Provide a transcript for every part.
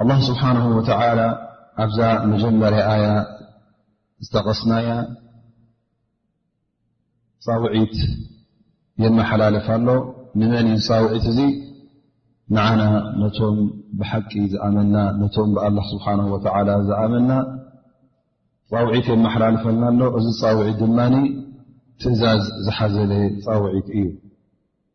ኣላህ ስብሓንሁ ወተዓላ ኣብዛ መጀመርያ ኣያ ዝተቐስናያ ፃውዒት የመሓላልፍ ኣሎ ንመን እዩ ፃውዒት እዙ ንዓና ነቶም ብሓቂ ዝኣመና ነቶም ብኣላ ስብሓን ወተዓላ ዝኣመና ፃውዒት የመሓላልፈልና ኣሎ እዚ ፃውዒት ድማ ትእዛዝ ዝሓዘለ ፃውዒት እዩ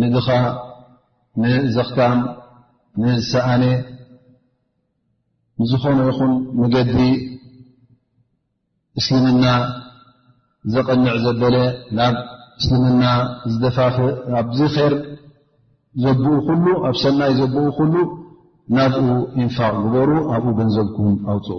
ንድኻ ንዘኽታም ንዝሰኣነ ንዝኾነ ይኹን መገዲ እስልምና ዘቐንዕ ዘበለ ናብ እስልምና ዝደፋፍ ኣብዚ ር ዘብኡ ኩሉ ኣብ ሰናይ ዘብኡ ኩሉ ናብኡ ኢንፋቅ ዝበሩ ኣብኡ ገንዘብኩም ኣውፅኡ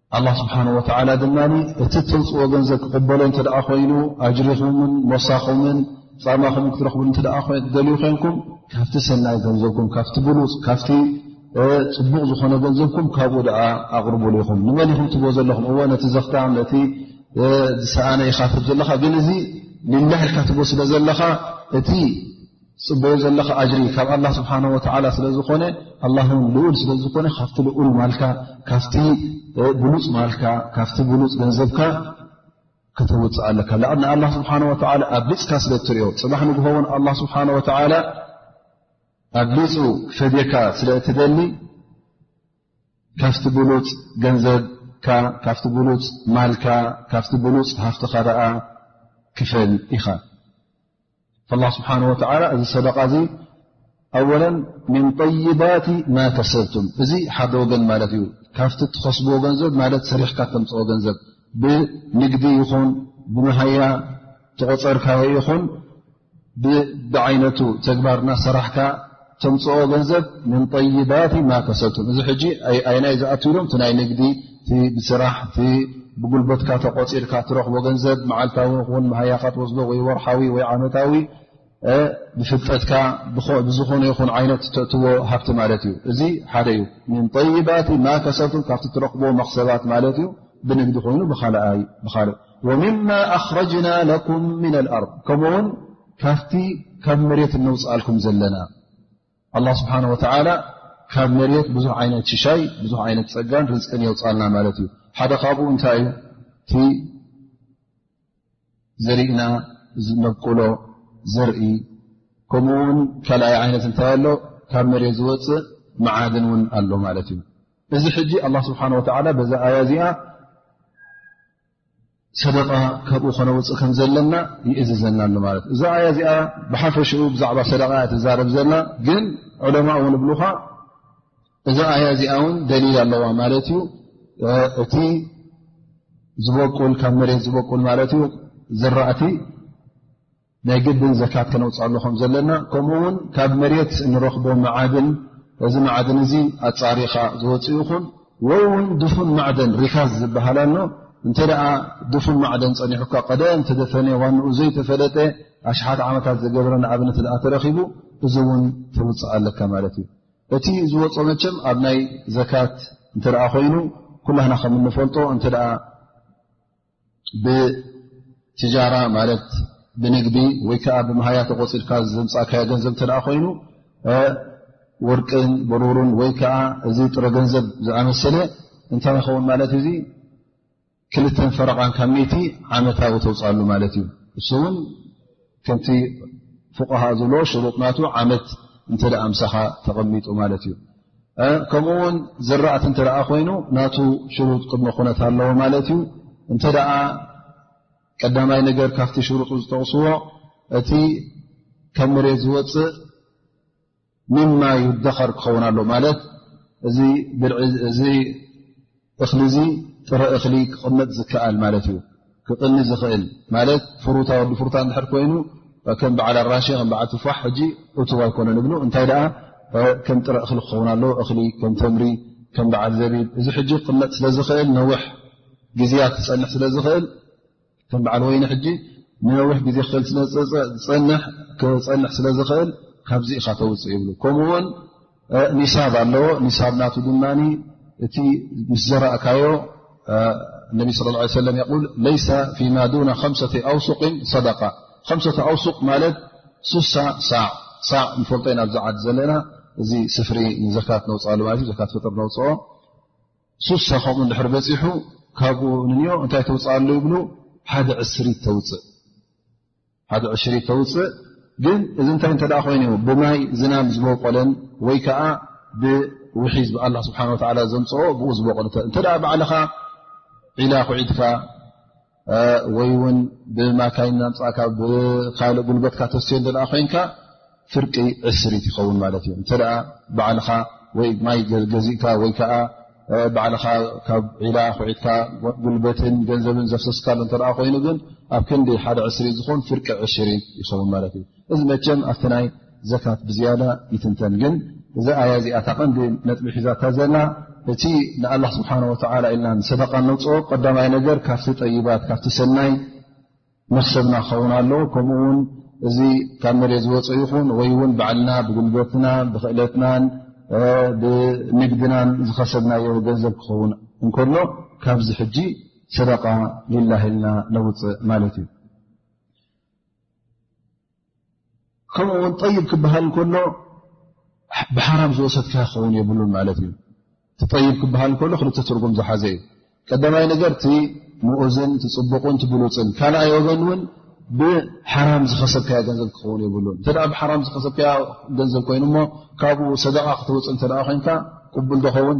ኣላ ስብሓን ወተዓላ ድማ እቲ ተውፅዎ ገንዘብ ክቕበሎ እንተ ደኣ ኮይኑ ኣጅሪኹምን ሞሳኹምን ፃማኹምን ክትረኽቡ እንተ ደኣ ደልዩ ኮንኩም ካብቲ ሰናይ ገንዘብኩም ካብቲ ብሉፅ ካብቲ ፅቡቕ ዝኾነ ገንዘብኩም ካብኡ ደኣ ኣቕርቡሉ ኢኹም ንመን ኢኹም ትቦ ዘለኹም እወ ነቲ ዘኽታም ነቲ ዝሰኣነ ኢኻ ትብ ዘለኻ ግን እዚ ልላህ ኢልካ ትቦ ስለ ዘለኻ እቲ ትፅበዮ ዘለኻ ኣጅሪ ካብ ኣላ ስብሓን ወተዓላ ስለ ዝኾነ ኣላ ውን ልኡል ስለ ዝኾነ ካብቲ ልኡል ማልካ ካብቲ ብሉፅ ማልካ ካብቲ ብሉፅ ገንዘብካ ከተውፅእ ኣለካ ላዕ ንኣላ ስብሓን ወተዓላ ኣብ ሊፅካ ስለ እትሪኦ ፅባሕ ንግሆ ውን ኣላ ስብሓን ወተዓላ ኣብ ሊፁ ክፈድየካ ስለ እትደሊ ካብቲ ብሉፅ ገንዘብካ ካብቲ ብሉፅ ማልካ ካብቲ ብሉፅ ሃፍትኻ ደኣ ክፈል ኢኻ ኣላ ስብሓን ወተዓላ እዚ ሰደቃ እዚ ኣወለን ምን ጠይባት ማ ከሰብቱም እዚ ሓደ ወገን ማለት እዩ ካብቲ እትኸስብዎ ገንዘብ ማለት ሰሪሕካ ተምፅኦ ገንዘብ ብንግዲ ይኹን ብመሃያ ተቖፀርካዮ ይኹን ብዓይነቱ ተግባር ናሰራሕካ ተምፅኦ ገንዘብ ምን طይባት ማ ከሰብቱም እዚ ሕጂ ኣይናይ ዝኣት ኢሎም ቲ ናይ ንግዲ ብስራሕ ቲ ብጉልበትካ ተቆፂርካ ትረኽቦ ገንዘብ መዓልታዊ ን መሃያካ ትወስዶ ወይ ወርሓዊ ወይ ዓመታዊ ብፍልጠትካ ብዝኾነ ይኹን ዓይነት ተእትዎ ሃብቲ ማለት እዩ እዚ ሓደ እዩ ምን طይባት ማ ከሰብቱም ካብቲ ትረኽቦ መክሰባት ማለት እዩ ብንግዲ ኮይኑ ብካልእ ወምማ ኣኽረጅና ለኩም ምን ኣርض ከምኡውን ካብቲ ካብ መሬት እነውፅኣልኩም ዘለና ኣላ ስብሓን ወተዓላ ካብ መሬት ብዙሕ ዓይነት ሽሻይ ብዙሕ ዓይነት ፀጋን ርዝቅን የውፅኣልና ማለት እዩ ሓደ ካብኡ እንታይ እዩ እቲ ዘርእና ዝነብቁሎ ዘርኢ ከምኡ ውን ካልኣይ ዓይነት እንታይ ኣሎ ካብ መሬት ዝወፅእ መዓድን እውን ኣሎ ማለት እዩ እዚ ሕጂ ኣላ ስብሓን ወተዓላ በዛ ኣያ እዚኣ ሰደቃ ካብኡ ከነውፅእ ከም ዘለና ይእዝዘና ኣሎ ማለት እዩ እዛ ኣያ እዚኣ ብሓፈሽኡ ብዛዕባ ሰደቃ እያ ትዛረብ ዘላ ግን ዕለማ እውን እብልኻ እዛ ኣያ እዚኣ እውን ደሊል ኣለዋ ማለት እዩ እቲ ዝበቁል ካብ መሬት ዝበቁል ማለት እዩ ዝራእቲ ናይ ግድን ዘካት ከነውፅኣሉ ከም ዘለና ከምኡ ውን ካብ መሬት እንረኽቦ መዓድን እዚ መዓድን እዚ ኣፃሪኻ ዝወፅእ ይኹን ወይ ውን ድፉን ማዕደን ሪካዝ ዝበሃል ኣሎ እንተ ድፉን ማዕደን ፀኒሑካ ቀደም ተደፈነ ዋንኡ ዘይተፈለጠ ኣሽሓት ዓመታት ዘገበረ ንኣብነት ኣ ተረኺቡ እዚ ውን ተውፅእ ኣለካ ማለት እዩ እቲ ዝወፆ መቸም ኣብ ናይ ዘካት እንተ ኮይኑ ኩላህና ከም እንፈልጦ እተ ብትጃራ ማለት ብንግዲ ወይ ከዓ ብመሃያ ተቆፂርካ ዘምፃእካዮ ገንዘብ እተ ኮይኑ ወርቅን ብሩርን ወይ ከዓ እዚ ጥረ ገንዘብ ዝኣመሰለ እንታይ ይኸውን ማለት እዚ ክልተን ፈረቓን ካብ ሚእቲ ዓመታዊ ተውፅኣሉ ማለት እዩ እሱ እውን ከምቲ ፍቆሃ ዝብልዎ ሽሩጥ ናቱ ዓመት እንተ ምሳኻ ተቐሚጡ ማለት እዩ ከምኡ ውን ዝራእቲ እንተ ኮይኑ ናቱ ሽሩጥ ቅድሚ ኩነት ኣለዎ ማለት እዩ እንተ ቀዳማይ ነገር ካብቲ ሽሩጡ ዝጠቕስዎ እቲ ከም መሬት ዝወፅእ ምማ ይደኸር ክኸውን ኣሎ ማለት እዚ እዚ እኽሊ እዚ ጥረ እኽሊ ክቕመጥ ዝከኣል ማለት እዩ ክቕኒ ዝኽእል ማለት ፍሩታ ወዲ ፍሩታ ንድሕር ኮይኑ ከም በዓል ኣራሽ ከም በዓል ትፋሕ ሕጂ እቱው ኣይኮነ ንብሉ እንታይ ደኣ ከም ጥረ እኽሊ ክኸውን ኣሎ እኽሊ ከም ተምሪ ከም በዓል ዘቢብ እዚ ሕጂ ክቕመጥ ስለ ዝኽእል ነውሕ ግዜያት ክፀንሕ ስለ ዝኽእል ከም በዓል ወይኒ ሕጂ ንነዊሕ ግዜ ክል ዝፀንሕ ክፀንሕ ስለ ዝኽእል ካብዚ ኢኻ ተውፅእ ይብሉ ከምኡ ውን ኒሳብ ኣለዎ ኒሳብ ናቱ ድማ እቲ ምስ ዘራእካዮ ነቢ ስለ ላ ሰለም የል ለይሰ ፊማ ዱና ከምሰተ ኣውሱቅን ሰደቃ ከምሰተ ኣውሱቅ ማለት ሱሳ ሳዕ ሳዕ ንፈልጦ ኢና ብዛዓዲ ዘለና እዚ ስፍሪ ንዘካት ነውፅኣሉ ማለት እዩ ዘካት ፍጥር ነውፅኦ ሱሳ ከምኡ እንድሕር በፂሑ ካብኡ ንንዮ እንታይ ተውፅኣሉ ይብሉ ሓደ ዕስሪት ተውፅእ ሓደ ዕሽሪት ተውፅእ ግን እዚ እንታይ እንተ ኮይኑ ዩ ብማይ ዝናም ዝበቆለን ወይ ከዓ ብውሒዝ ብኣላ ስብሓን ወላ ዘምፅኦ ብኡ ዝበቆለ እንተ ባዕልኻ ዒላ ኩዒድካ ወይ ውን ብማካይ ናምፃእካ ብካልእ ጉልበትካ ተስዮ እተ ኮይንካ ፍርቂ ዕስሪት ይኸውን ማለት እዩ እተ ባዕልኻ ወይ ማይ ገዚእካ ወይ ከዓ ባዕልኻ ካብ ዒላ ኩዒትካ ጉልበትን ገንዘብን ዘፍሰስካሉ እተ ኮይኑ ግን ኣብ ክንዲ ሓደ ዕስሪት ዝኸውን ፍርቂ ዕሽሪን ይኸውን ማለት እዩ እዚ መቸም ኣብቲ ናይ ዘካት ብዝያዳ ይትንተን ግን እዚ ኣያ እዚኣታ ቀንዲ ነጥቢ ሒዛታ ዘላ እቲ ንኣላ ስብሓ ወ ኢልና ሰደቃ ነውፅ ቀዳማይ ነገር ካብቲ ጠይባት ካብቲ ሰናይ መክሰብና ክኸውን ኣለ ከምኡውን እዚ ካብ መሬት ዝወፀ ይኹን ወይ ውን ባዕልና ብጉልበትና ብክእለትናን ብንግድናን ዝኸሰብናዮ ገንዘብ ክኸውን እንከሎ ካብዚ ሕጂ ሰደቃ ሊላሂልና ነውፅእ ማለት እዩ ከምኡ ውን ጠይብ ክበሃል ከሎ ብሓራም ዝወሰትካ ክኸውን የብሉን ማለት እዩ እቲ ጠይብ ክበሃል ከሎ ክልተ ትርጉም ዝሓዘ እዩ ቀዳማይ ነገር እቲ ምኡዝን ትፅቡቕን ትብሉፅን ካልኣይ ወገን እውን ብሓራም ዝኸሰብካዮ ገንዘብ ክኸውን የብሉን እተ ብሓራም ዝኸሰብካዮ ገንዘብ ኮይኑ ሞ ካብኡ ሰደቃ ክትውፅእ እተ ኮይንካ ቅቡል ዶኸውን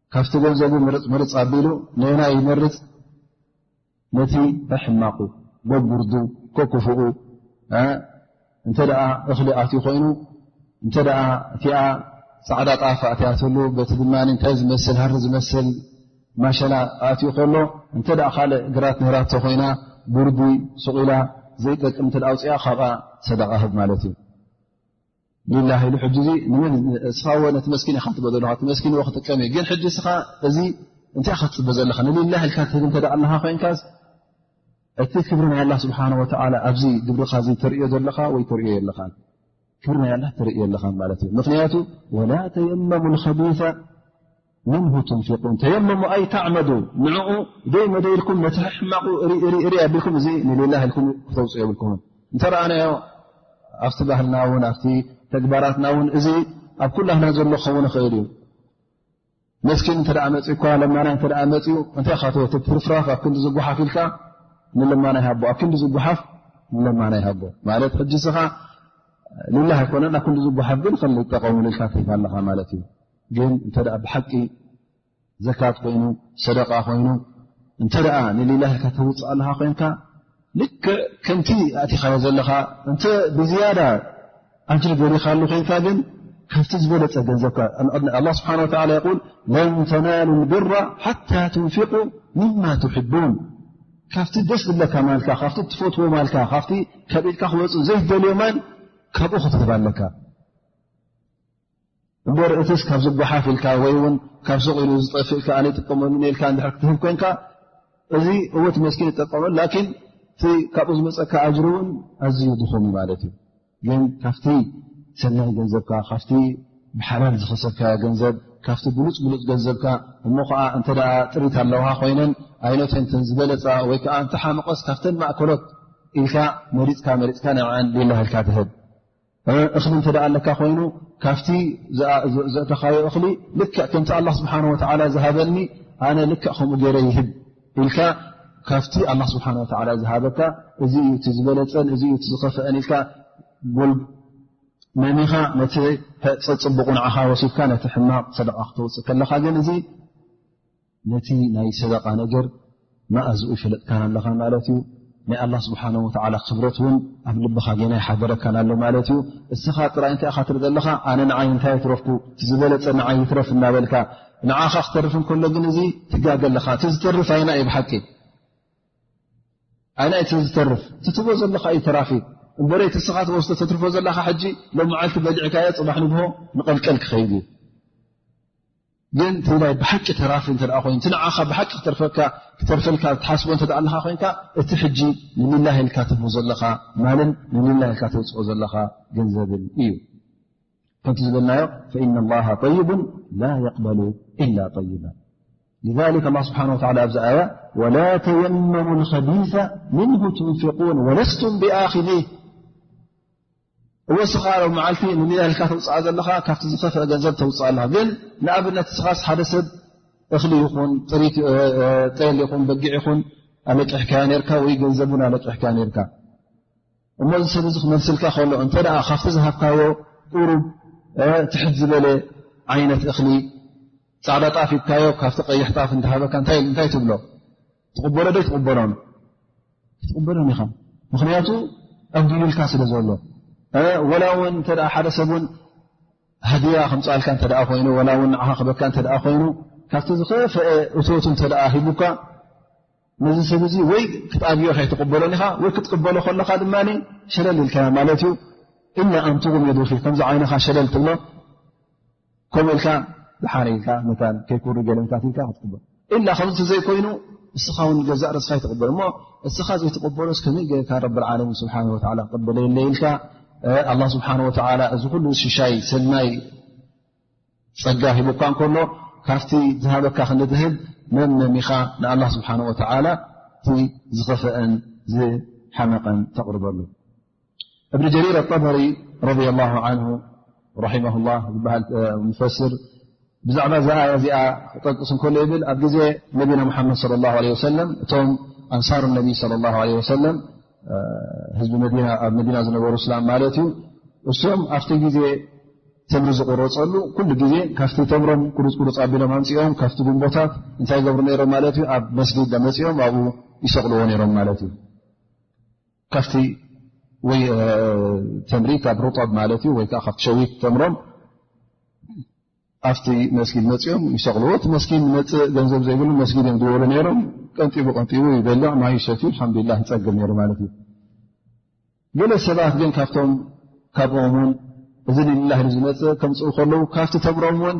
ካብቲ ገንዘቡ ምርፅ ምርፅ ኣቢሉ ነየናይ ይመርፅ ነቲ ሕማቑ ጎጉርዱ ኮኩፉኡ እንተ እኽሊ ኣትዩ ኮይኑ እንተ እቲኣ ፃዕዳ ጣፍ ኣትያትሉ በቲ ድማ እንታይ ዝመስል ሃር ዝመስል ማሸላ ኣትዩ ከሎ እንተ ካልእ ግራት ነህራቶ ኮይና ጉርዲ ሱቂላ ዘይጠቅም እተ ኣውፅኣ ካብኣ ሰደቃ ህብ ማለት እዩ ሊላህ ኢሉ ሕጂ እዚ ንመን እስኻዎ ነቲ መስኪን ኢኻ ትበ ዘለኻ እቲ መስኪን ዎ ክጥቀም እዩ ግን ሕጂ እስኻ እዚ እንታይ ኢኻ ትፅበ ዘለኻ ንሊላ ኢልካ ትህብ እተ ኣለኻ ኮይንካ እቲ ክብሪ ናይ ኣላ ስብሓን ወተላ ኣብዚ ግብርኻ ዚ ተርእዮ ዘለኻ ወይ ተርእዮ የለኻ ክብሪ ናይ ኣላ ተርእዮ ኣለኻ ማለት እዩ ምኽንያቱ ወላ ተየመሙ ከቢታ ምንሁ ትንፍቁን ተየመሙ ኣይ ተዕመዱ ንዕኡ ደይ መደይ ኢልኩም ነቲ ሕሕማቑ ርእ ኣቢልኩም እዚ ንሌላ ኢልኩም ክተውፅኡ የብልኩምን እንተረኣናዮ ኣብቲ ባህልና እውን ኣብቲ ተግባራትና እውን እዚ ኣብ ኩላህና ዘሎ ክኸውን ይኽእል እዩ መስኪን እንተ መፅ እኳ ለማና እተ መፅኡ እንታይ ካ ቲ ትርፍራፍ ኣብ ክንዲ ዝጉሓፍ ኢልካ ንለማና ይሃቦ ኣብ ክንዲ ዝጉሓፍ ንለማና ይሃቦ ማለት ሕጂ ስኻ ሌላ ኣይኮነን ኣብ ክንዲ ዝጉሓፍ ግን ከጠቀሙሉ ኢልካ ትሂፋ ኣለኻ ማለት እዩ ግን እንተ ብሓቂ ዘካት ኮይኑ ሰደቃ ኮይኑ እንተ ንሌላ ኢልካ ተውፅእ ኣለካ ኮይንካ ልክ ከምቲ ኣእቲኻዮ ዘለኻ እንተ ብዝያዳ ኣጅሪ ገሪካሉ ኮይንካ ግን ካብቲ ዝበለፀ ገንዘብካ ኣ ስብሓ ይል ለን ተናሉ ብራ ሓታ ትንፍቁ ምማ ትሕቡን ካብቲ ደስ ዝብለካ ማልካ ካብቲ ትፈትዎ ማልካ ካብቲ ከብኢልካ ክወፅ ዘይደልዮ ማል ካብኡ ክትህብ ኣለካ እምበርእትስ ካብ ዝጓሓፍ ኢልካ ወይ ውን ካብ ሱቕ ኢሉ ዝጠፍእ ኢልካ ኣነ ይጥቀመሉ ኢልካ ድሕር ክትህብ ኮንካ እዚ እወት መስኪን ይጠቀመሉ ላኪን እቲ ካብኡ ዝመፀካ ኣጅሪ እውን ኣዝዩ ድኹም ዩ ማለት እዩ ግን ካብቲ ሰናይ ገንዘብካ ካብቲ ብሓላል ዝኸሰብካዮ ገንዘብ ካብቲ ብሉፅ ብሉፅ ገንዘብካ እሞ ከዓ እንተ ጥሪት ኣለውሃ ኮይነን ኣይነተን ተን ዝበለፃ ወይ ከዓ እንተሓመቐስ ካብተን ማእከሎት ኢልካ መሪፅካ መሪፅካ ንዐዐን ሌላሃልካ ትህብ እኽሊ እንተ ኣለካ ኮይኑ ካብቲ ዘእተኻዮ እኽሊ ልክዕ ከምቲ ኣላ ስብሓን ወላ ዝሃበኒ ኣነ ልክዕ ከምኡ ገይረ ይህብ ኢልካ ካብቲ ኣላ ስብሓን ወላ ዝሃበካ እዚ እዩ እቲ ዝበለፀን እዚ እዩ ዝኸፍአን ኢልካ መሚኻ ነቲ ፀፅቡቑ ንዓኻ ወሲድካ ነቲ ሕማቕ ሰደቃ ክተውፅእ ከለካ ግን እዚ ነቲ ናይ ሰደቃ ነገር መኣዝኡ ይፈለጥካን ኣለኻ ማለት እዩ ናይ ኣላ ስብሓን ወላ ክብረት እውን ኣብ ልብኻ ገና ይሓደረካን ኣሎ ማለት እዩ እስኻ ጥራይ እንታይ ኢኻ ትርኢ ዘለኻ ኣነ ንዓይ እንታይ ይትረፍኩ ዝበለፀ ንዓይ ይትረፍ እናበልካ ንዓኻ ክተርፍ እንከሎ ግን እዚ ትጋገ ኣለኻ እቲ ዝተርፍ ኣይና እዩ ብሓቂ ኣይና እዩ ዝተርፍ ትትቦ ዘለካ እዩ ተራፊ እበረ እቲ እስኻ ተወስቶ ተትርፎ ዘለካ ሕጂ ሎም መዓልቲ በሊዕካዮ ፅባሕ ንግሆ ንቐልቀል ክኸይድ እዩ ግን ትግራይ ብሓቂ ተራፊ እተ ኮይኑ እቲ ንዓኻ ብሓቂ ክተርፈልካ ትሓስቦ እተ ኣለካ ኮይንካ እቲ ሕጂ ንሚላሂ ኢልካ ትህቦ ዘለኻ ማልን ንሚላሂ ኢልካ ተውፅኦ ዘለኻ ገንዘብን እዩ ከምቲ ዝበልናዮ ፈኢና ላሃ ጠይቡን ላ የቅበሉ ኢላ ጠይባ ذ ላ ስብሓ ኣብዚ ኣያ ወላ ተየመሙ ከቢث ምንሁ ትንፍቁን ወለስቱም ብኣክذ እወ እስኻ ብ መዓልቲ ንንያ ኢልካ ተውፅኣ ዘለኻ ካብቲ ዝኸፍአ ገንዘብ ተውፅእ ኣለኻ ግን ንኣብነት እስኻስ ሓደ ሰብ እኽሊ ይኹን ጤል ይኹን በጊዕ ይኹን ኣለቂሕካያ ነርካ ወይ ገንዘብ ን ኣለቂሕካያ ነርካ እሞ እዚ ሰብ እዚ ክመልስልካ ከሎ እንተ ካብቲ ዝሃብካዮ ቅሩብ ትሕት ዝበለ ዓይነት እኽሊ ፃዕዳ ጣፍ ይብካዮ ካብቲ ቀይሕ ጣፍ እሃበካ ንታይ ትብሎ ትቕበሎ ዶ ኣይትቕበሎን ክትቕበሎን ኢኻ ምኽንያቱ ኣዲሉልካ ስለ ዘሎ ወላ እውን እተ ሓደ ሰብ ውን ሃድያ ከምፃልካ እተ ኮይኑ ላ ውን ንዓኻ ክበካ እተ ኮይኑ ካብቲ ዝኸፈአ እቶት እተ ሂቡካ ነዚ ሰብ እዚ ወይ ክትኣብዮ ከይትቕበሎን ኢኻ ወይ ክትቅበሎ ከለኻ ድማ ሸለል ኢልካዮ ማለት እዩ እና ኣንትጉም የዱፊ ከምዚ ዓይነኻ ሸለል ትብሎ ከምኡ ኢልካ ድሓር ኢልካ መታን ከይኩሪ ገለመታት ኢልካ ክትቅበል ኢላ ከምዚ ዘይኮይኑ እስኻ ውን ገዛእ ርእስኻ ይትቕበል እሞ እስኻ ዘይትቕበሎስ ከመይ ገርካ ረቢ ዓለሚን ስብሓ ወ ክቕበለየለ ኢልካ ኣላ ስብሓን ወተላ እዚ ኩሉ ሽሻይ ሰናይ ፀጋ ሂቡካ እንከሎ ካብቲ ዝሃበካ ክንድትህብ መመሚኻ ንኣላ ስብሓን ወተዓላ እቲ ዝኸፍአን ዝሓመቐን ተቕርበሉ እብኒ ጀሪር ኣጠበሪ ረ ላ ን ራማ ላ ዝበሃል ፈስር ብዛዕባ እዛ ኣያ እዚኣ ክጠቅስ እንከሎ ይብል ኣብ ግዜ ነቢና ሓመድ ለ ላ ለ ወሰለም እቶም ኣንሳር ነቢ ለ ላ ለ ወሰለም ህዝቢ ኣብ መዲና ዝነበሩ እስላም ማለት እዩ እሶም ኣብቲ ግዜ ተምሪ ዝቁረፀሉ ኩሉ ግዜ ካብቲ ተምሮም ቁሩፅ ቁሩፅ ኣቢሎም ኣምፅኦም ካብቲ ጉንቦታት እንታይ ገብሩ ነሮም ማለት እዩ ኣብ መስጊድ መፅኦም ኣብኡ ይሰቕልዎ ነይሮም ማለት እዩ ካፍቲ ወይ ተምሪ ካብ ሩጠብ ማለት እዩ ወይ ከዓ ካብቲ ሸዊት ተምሮም ኣብቲ መስጊድ መፅኦም ይሰቕልዎ እቲ መስኪን መፅእ ገንዘብ ዘይብሉ መስጊድ እዮም ዝበሉ ነይሮም ቀንጢቡ ቀንጢቡ ይበልዕ ማይ ሸትዩ ሓምዱላ ይፀግብ ነይሩ ማለት እዩ ገለ ሰባት ግን ካብቶም ካብኦም እውን እዚ ንላህ ዝመፅእ ከምፅኡ ከለዉ ካብቲ ተምሮም እውን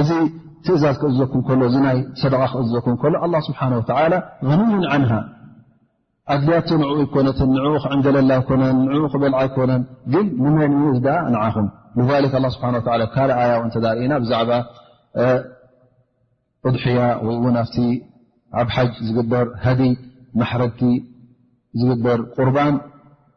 እዚ ትእዛዝ ክእዘኩም ከሎ እዚ ናይ ሰደቃ ክእዘኩም ከሎ ኣላ ስብሓን ወተላ ኑን ዓንሃ ኣድልያቶ ንኡ ኣይኮነትን ንኡ ክዕንገለላ ኣይኮነን ንኡ ክበልዓ ኣይኮነን ግን ንመን ዩ ዳ ንዓኹም ን ስብሓ ካል ኣያ ው እተርእና ብዛዕባ እድሕያ ወይ እውን ኣብቲ ኣብ ሓጅ ዝግበር ሃዲ ማሕረድቲ ዝግበር ቁርባን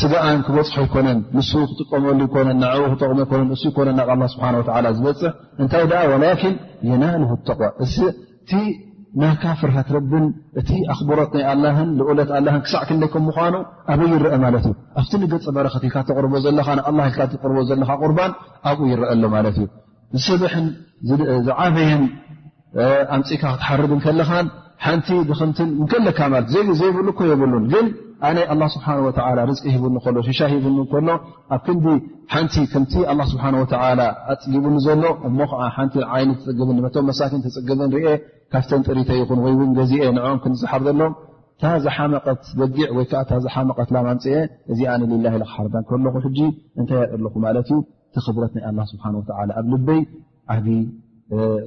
ስጋኣን ክበፅሖ ኣይኮነን ንሱ ክጥቀመሉ ይኮነን ንዕኡ ክጠቕሙ ኣይኮነን ንሱ ይኮነን ናብ ኣላ ስብሓን ወተዓላ ዝበፅሕ እንታይ ደኣ ወላኪን የናልሁ ተቕዋ እዚ እቲ ናካ ፍርሃት ረብን እቲ ኣኽብሮት ናይ ኣላህን ልኡለት ኣላህን ክሳዕ ክንደይ ከም ምኳኑ ኣበይ ይረአ ማለት እዩ ኣብቲ ንገፀ በረከት ኢልካ ተቕርቦ ዘለካ ንኣላ ኢልካ ትቕርቦ ዘለካ ቁርባን ኣብኡ ይረአ ኣሎ ማለት እዩ ዝሰበሐን ዝዓበየን ኣምፅእካ ክትሓርድ ከለኻን ሓንቲ ድኽምትን ከለካ ማለት ዘይብሉ እኮ የብሉን ግን ኣነ ኣላ ስብሓን ወላ ርዝቂ ሂብኒ ከሎ ሽሻ ሂብኒ ከሎ ኣብ ክንዲ ሓንቲ ከምቲ ኣላ ስብሓን ወላ ኣፅጊብኒ ዘሎ እሞ ከዓ ሓንቲ ዓይኒ ትፅግብኒ መቶም መሳኪን ትፅግብን ርአ ካብተን ጥሪተ ይኹን ወይ እውን ገዜ ንኦም ክንዝሓር ዘሎም እታ ዝሓመቐት በጊዕ ወይከዓ እታ ዝሓመቐት ላም ኣምፅአ እዚኣ ንልላ ኢለ ክሓርዳ ከለኹ ሕጂ እንታይ ኣለኹ ማለት እዩ እቲ ክብረት ናይ ኣላ ስብሓን ወተላ ኣብ ልበይ ዓብ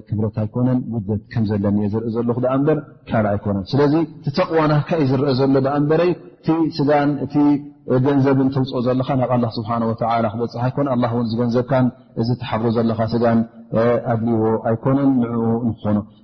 ክብረት ኣይኮነን ውደት ከም ዘለኒዮ ዝርኢ ዘለኹ ኣ እምበር ካል ኣይኮነን ስለዚ እቲ ተቕዋናካ ዩ ዝርአ ዘሎ ኣ እምበረይ እቲ ስጋን እቲ ገንዘብን ተውፅኦ ዘለካ ናብ ኣላ ስብሓን ወተላ ክበፅሕ ኣይኮነ ኣላ እውን ዝገንዘብካን እዚ ተሓብሮ ዘለካ ስጋን ኣድልዎ ኣይኮነን ንኡ ንክኾኑ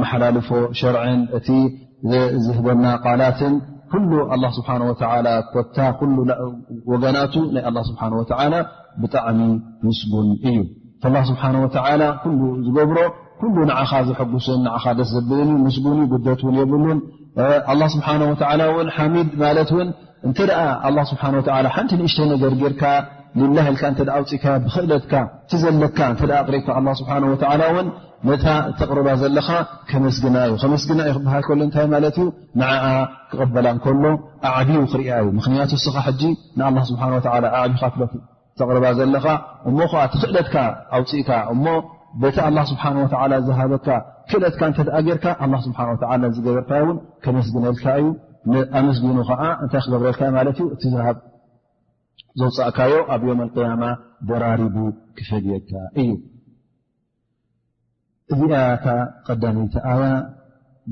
መሓላልፎ ሸርዕን እቲ ዝህበና ቃላትን ኩሉ ኣላ ስብሓን ወተላ ኮታ ኩሉ ወገናቱ ናይ ኣላ ስብሓን ወተዓላ ብጣዕሚ ምስጉን እዩ ላ ስብሓን ወተላ ኩሉ ዝገብሮ ኩሉ ንዓኻ ዘሐጉስን ንዓኻ ደስ ዘብልን እዩ ምስጉን እዩ ጉደት እውን የብሉን ኣላ ስብሓን ወተላ እውን ሓሚድ ማለት እውን እንተ ኣላ ስብሓን ወተላ ሓንቲ ንእሽተይ ነገር ጌርካ ሊላህ ኢልካ እተ ኣውፅእካ ብክእለትካ እቲ ዘለካ እተ ኣቕሪብካ ኣላ ስብሓን ወተላ እውን ነታ እተቕርባ ዘለኻ ከመስግና እዩ ከመስግና እዩ ክበሃል ከሎ እንታይ ማለት እዩ ንዓኣ ክቕበላ እንከሎ ኣዕብዩ ክርያ እዩ ምክንያቱ እስኻ ሕጂ ንኣላ ስብሓን ወላ ኣዕቢካ ክለትዩ ተቕርባ ዘለኻ እሞ ኸዓ ትኽእለትካ ኣውፅእካ እሞ በቲ ኣላ ስብሓን ወተላ ዝሃበካ ክእለትካ እንተ ጌርካ ኣላ ስብሓን ወላ ዝገበርካ እውን ከመስግነልካ እዩ ኣመስግኑ ከዓ እንታይ ክገብረልካ ማለት እዩ እቲ ዝሃብ ዘውፃእካዮ ኣብ ዮም ኣልቅያማ ደራሪቡ ክፈድየካ እዩ እዚኣ እታ ቀዳመይቲ ኣያ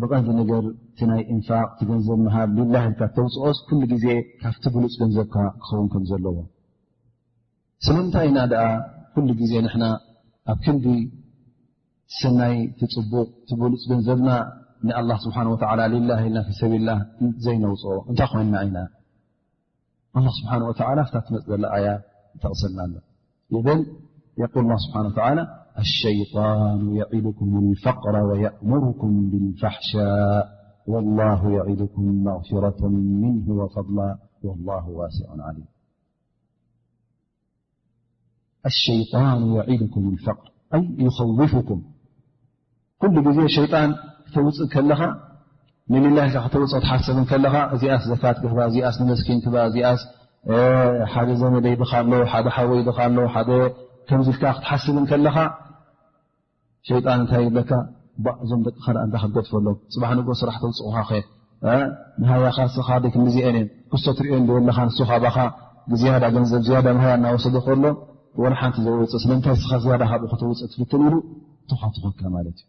ብቐንዲ ነገር እቲ ናይ እንፋቅ እቲ ገንዘብ ምሃብ ሊላ ልካ ተውፅኦስ ኩሉ ግዜ ካብቲ ብሉፅ ገንዘብካ ክኸውን ከም ዘለዎ ስለምንታይ ኢና ደኣ ኩሉ ግዜ ንሕና ኣብ ክንዲ ሰናይ ትፅቡቕ ትብሉፅ ገንዘብና ንኣላ ስብሓን ወላ ሊላ ኢልና ፊሰብላ ዘይነውፅኦ እንታይ ኮይንና ኢና الله سبحانه وتالى فت تم ل ي تقسلنا له إذ يقول الله سبحانه والى الشيان يعدكم الفقر ويأمركم بالفحشاء والله يعدكم مغفرة منه وفضلا والله واسع عليم ኣሸይጣን የዒድኩም ልፈቅር ኣይ ይኸውፍኩም ኩሉ ግዜ ሸይጣን ክተውፅእ ከለኻ ንሌላ ኢልካ ክተውፅ ክትሓሰብ ከለኻ እዚኣስ ዘካት ክህባ እዚኣስ ንመስኪን ክባ እዚኣስ ሓደ ዘመደይ ድኻ ኣሎ ሓደ ሓወይ ድኻ ኣሎ ሓደ ከምዚ ኢልካ ክትሓስብ ከለኻ ሸይጣን እንታይ ይብለካ ባእ እዞም ደቅኻ ዳኣ እንዳ ክትገድፈሎም ፅባሕ ንግሆ ስራሕ ተውፅኡኻ ከ መሃያኻ ንስኻ ደይ ክንዲዚኤን እየን ክስቶ ትሪኦን ዶ ኣለኻ ንሱ ካባኻ ብዝያዳ ገንዘብ ዝያዳ መሃያ እናወሰደ ከሎ ወላ ሓንቲ ዘወፅእ ስለምንታይ ንስኻ ዝያዳ ካብኡ ከተውፅእ ትፍትን ኢሉ ተዃትኾካ ማለት እዩ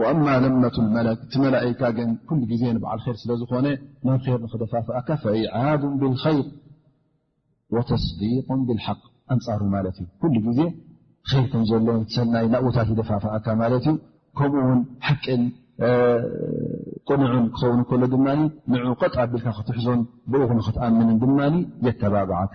ወኣማ ለመቱ ልመለክ እቲ መላኢካ ግን ኩሉ ግዜ ንበዓል ር ስለ ዝኾነ ናብ ር ንክደፋፍኣካ ፈኢዓዱን ብልኸይር ወተስዲቁን ብልሓቅ ኣንፃሩ ማለት እዩ ኩሉ ግዜ ር ከም ዘሎ ሰናይ ናብኡታት ይደፋፍኣካ ማለት እዩ ከምኡ ውን ሓቂን ቁኑዑን ክኸውን ከሎ ድማ ንዑ ቀጥ ኣቢልካ ክትሕዞን ብኡ ንክትኣምንን ድማ የተባብዓካ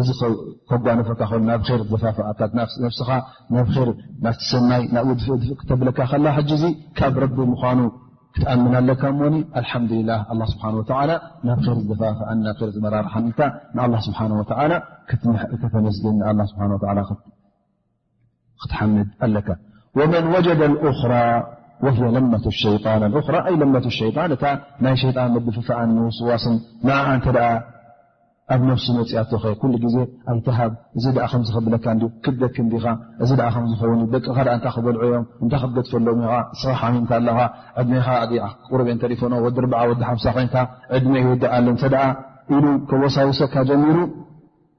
እዚ ከጓነፈካ ከሎ ናብ ር ዝደፋፍኣካ ነብስኻ ናብ ር ናብቲ ሰናይ ናብኡ ድፍእ ድፍእ ክተብለካ ከላ ሕጂ እዚ ካብ ረቢ ምዃኑ ክትኣምን ኣለካ ሞኒ ኣልሓምዱላ ኣ ስብሓ ወ ናብ ር ዝደፋፍኣኒ ናብ ር ዝመራርሓኒ ኢልካ ንኣ ስብሓ ወ ከተመስግን ንኣ ስብሓ ክትሓምድ ኣለካ ወመን ወጀደ ራ ወ ለመቱ ሸጣን ራ ኣይ ለመቱ ሸጣን እታ ናይ ሸጣን ምድፍፋኣን ምውስዋስን ንኣ እንተ ኣብ ነፍሲ መፅኣቶ ከ ኩሉ ግዜ ኣይትሃብ እዚ ኣ ከምዚ ከብለካ ክብደክ እንዲኻ እዚ ኣ ከምዝኸውን ደቅኻ ኣ እንታይ ክበልዑ እዮም እንታይ ክትገድፈሎም ኢ ስኻ ሓሚምካ ኣለኻ ዕድሜኻ ቁርብ እተ ሪፎኖ ወዲ ርዓ ወዲ ሓምሳ ኮንካ ዕድመ ይውድእ ኣሎ እተ ኢሉ ከወሳውሰካ ጀሚሩ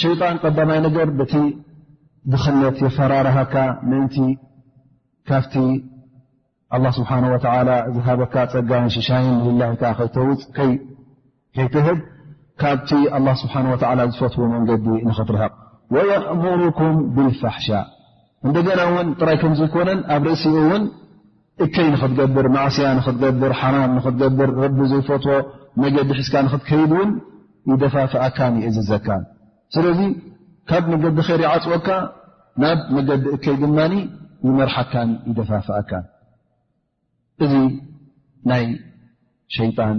ሸይጣን ቀዳማይ ነገር በቲ ድኽነት የፈራርሃካ ምእንቲ ካብቲ ኣላ ስብሓን ወተላ ዝሃበካ ፀጋይን ሽሻይን ንልላይካ ከይተውፅ ከይትህብ ካብቲ ኣላ ስብሓን ወተላ ዝፈትዎ መንገዲ ንኽትርሕቕ ወየእሙሩኩም ብልፋሕሻ እንደገና እውን ጥራይ ከምዘይኮነን ኣብ ርእሲኡ እውን እከይ ንኽትገብር፣ ማዕስያ ንኽትገብር፣ ሓራም ንኽትገብር፣ ረቢ ዘይፈትዎ መገዲ ሒዝካ ንኽትከይድ እውን ይደፋፍኣካን ይእዝዘካን። ስለዚ ካብ መገዲ ኸይር ይዓፅወካ ናብ መገዲ እከይ ድማ ይመርሓካን ይደፋፍኣካን። እዚ ናይ ሸይጣን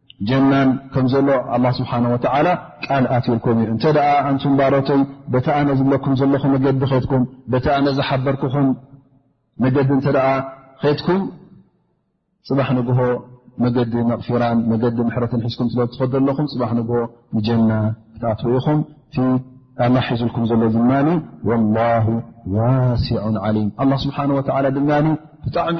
ጀናን ከም ዘሎ ኣላ ስብሓን ወተዓላ ቃል ኣትልኩም እዩ እንተ ደኣ ኣንቱም ባሮተይ በቲ ኣነ ዝብለኩም ዘለኹ መገዲ ከትኩም በቲ ኣነ ዝሓበርክኹም መገዲ እንተ ደኣ ከትኩም ፅባሕ ንግሆ መገዲ መቕፊራን መገዲ ምሕረትን ሒዝኩም ስለ ትኸዱ ኣለኹም ፅባሕ ንግሆ ንጀና ክትኣትወ ኢኹም እቲ ኣላ ሒዙልኩም ዘሎ ድማ ወላሁ ዋሲዑን ዓሊም ኣላ ስብሓን ወተዓላ ድማ ብጣዕሚ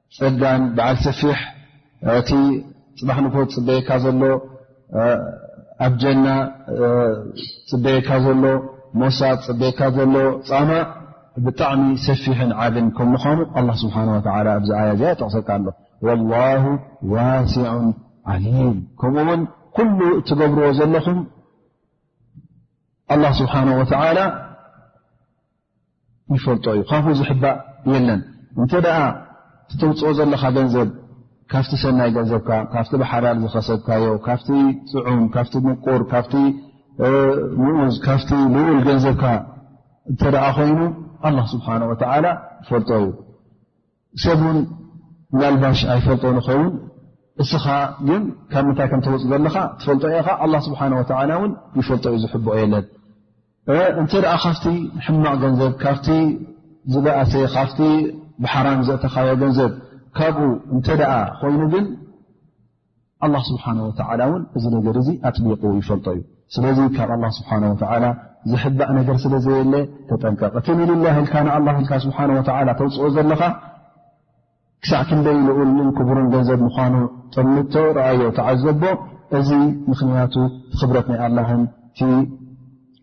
ጸጋን በዓል ሰፊሕ እቲ ጽባሕ ንግሆ ዝጽበየካ ዘሎ ኣብ ጀና ዝጽበየካ ዘሎ ሞሳ ዝጽበየካ ዘሎ ጻማ ብጣዕሚ ሰፊሕን ዓብን ከም ምዃኑ ኣላ ስብሓን ወተላ ኣብዚ ኣያ እዚኣ ይጠቕሰካ ኣሎ ወላሁ ዋሲዑን ዓሊም ከምኡ ውን ኩሉ እትገብርዎ ዘለኹም ኣላ ስብሓን ወተላ ይፈልጦ እዩ ካብኡ ዝሕባእ የለን እንተ ተውፅኦ ዘለካ ገንዘብ ካብቲ ሰናይ ገንዘብካ ካብቲ ብሓላል ዝኸሰብካዮ ካብቲ ፅዑም ካብቲ ምቁር ካብቲ ምኡዝ ካብቲ ልኡል ገንዘብካ እንተ ኮይኑ ኣላ ስብሓን ወተዓላ ይፈልጦ እዩ ሰብ ውን ምናልባሽ ኣይፈልጦ ንኸውን እስኻ ግን ካብ ምንታይ ከም ተወፅ ዘለኻ ትፈልጦ ኢኻ ኣላ ስብሓን ወተላ እውን ይፈልጦ እዩ ዝሕብኦ የለን እንተ ደኣ ካብቲ ሕማቕ ገንዘብ ካብቲ ዝበእሰ ካብቲ ብሓራም ዘእተኻዮ ገንዘብ ካብኡ እንተ ደኣ ኮይኑ ግን ኣላ ስብሓን ወተዓላ እውን እዚ ነገር እዚ ኣጥቢቑ ይፈልጦ እዩ ስለዚ ካብ ኣላ ስብሓን ወተዓላ ዝሕባእ ነገር ስለ ዘየለ ተጠንቀቕ እቲ ንልላ ኢልካ ንኣላ ኢልካ ስብሓን ወተዓላ ተውፅኦ ዘለኻ ክሳዕ ክንደይ ልኡልን ክቡርን ገንዘብ ምዃኑ ጥምቶ ረኣዮ ተዓዘቦ እዚ ምኽንያቱ ክብረት ናይ ኣላህን እቲ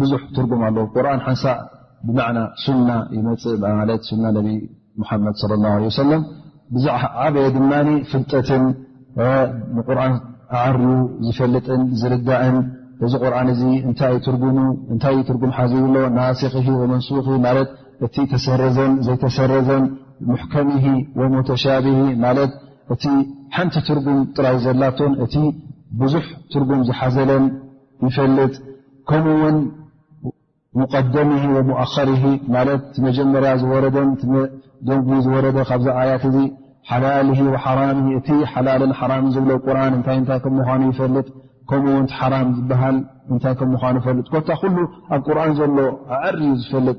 ብዙሕ ትርጉም ኣለዎ ቁርን ሓንሳእ ብመዕና ሱና ይመፅእ ማለት ሱና ነቢ ሙሓመድ ለ ላ ለ ሰለም ብዛዓበየ ድማ ፍልጠትን ንቁርን ኣዓርዩ ዝፈልጥን ዝርዳእን እዚ ቁርን እዚ እንታይ ትርጉሙ እንታይ ትርጉም ሓዘብሎ ናስኺሂ ወመንሱኺ ማለት እቲ ተሰረዘን ዘይተሰረዘን ሙሕከምሂ ወሞተሻብሂ ማለት እቲ ሓንቲ ትርጉም ጥራይ ዘላቶን እቲ ብዙሕ ትርጉም ዝሓዘለን ይፈልጥ ከምኡ ውን ሙቀደም ወሙኣኸር ማለት ቲ መጀመርያ ዝወረደን ደንጉ ዝወረደ ካብዚ ኣያት እዚ ሓላል ሓራ እቲ ሓላልን ሓራም ዝብሎ ቁርን እታይ እታይ ከም ምኑ ይፈልጥ ከምኡውን ሓራም ዝበሃል እታይ ከም ምኑ ይፈልጥ ኮታ ኩሉ ኣብ ቁርን ዘሎ ኣዕር እዩ ዝፈልጥ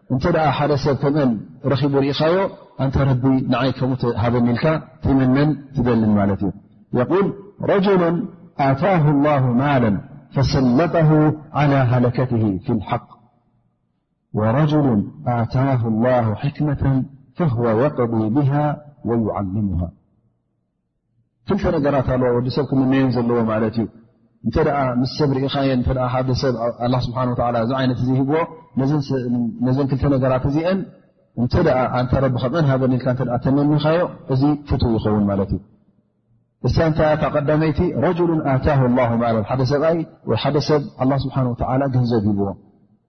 أنت أ حدسب كأ رب رخي أنت رب ني كم هذا املك ممن تدلل ملت يقول رجل آتاه الله مالا فسلطه على هلكته في الحق ورجل آتاه الله حكمة فهو يقضي بها ويعلمها ክልተ ነገራት ኣለዋ ወዲ ሰብ ክምነየን ዘለዎ ማለት እዩ እንተ ምስ ሰብ ርኢኻየን ሓደ ሰብ ኣላ ስብሓ እዚ ዓይነት እዚ ሂብዎ ነዘን ክልተ ነገራት እዚአን እንተ ኣንተ ረቢ ከምአን ሃበን ኢልካ እ ተመኒኻዮ እዚ ፍትው ይኸውን ማለት እዩ እሳ እንታይ እታ ቀዳመይቲ ረጅሉን ኣታ ላ ማል ሓደ ሰብኣይ ወይ ሓደ ሰብ ኣላ ስብሓን ወተላ ገንዘብ ሂብዎ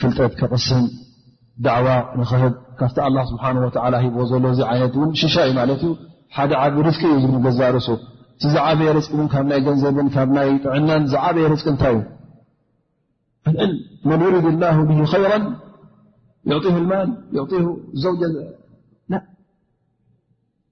ፍልጠት ከቕስም ዳዕዋ ንኽህብ ካብቲ ኣላ ስብሓን ወላ ሂብዎ ዘሎ እዚ ዓይነት እውን ሽሻ እዩ ማለት እዩ ሓደ ዓብ ርዝቂ እዩ ዝብል ገዛእ ርእሱ እቲ ዝዓበየ ርዝቂ እውን ካብ ናይ ገንዘብን ካብ ናይ ጥዕናን ዝዓበየ ርዝቂ እንታይ እዩ ኣልዕል መን ዩሪድ ላ ብ ይራ ዩ ልማል ዩ ዘውጀ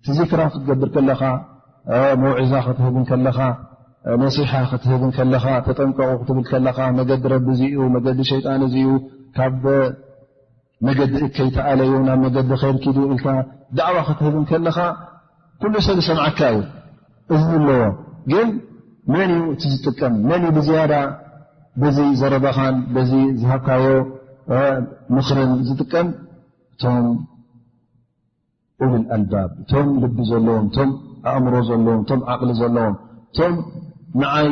እቲ ዚክራ ክትገብር ከለኻ መውዒዛ ክትህብ ከለኻ ነሲሓ ክትህብ ከለኻ ተጠንቀቑ ክትብል ከለኻ መገዲ ረቢ እዙ ዩ መገዲ ሸይጣን እዙ ዩ ካብ መገዲ እከይተኣለዩ ናብ መገዲ ኸርኪዱ ኢልካ ዳዕዋ ክትህብ ከለኻ ኩሉ ሰብ ዝሰምዓካ እዩ እዚ ኣለዎ ግን መን እዩ እቲ ዝጥቀም መን እዩ ብዝያዳ በዚ ዘረበኻን በዚ ዝሃብካዮ ምኽርን ዝጥቀም እቶም ኡሉል ኣልባብ እቶም ልቢ ዘለዎም እቶም ኣእምሮ ዘለዎም እቶም ዓቕሊ ዘለዎም እቶም ንዓይ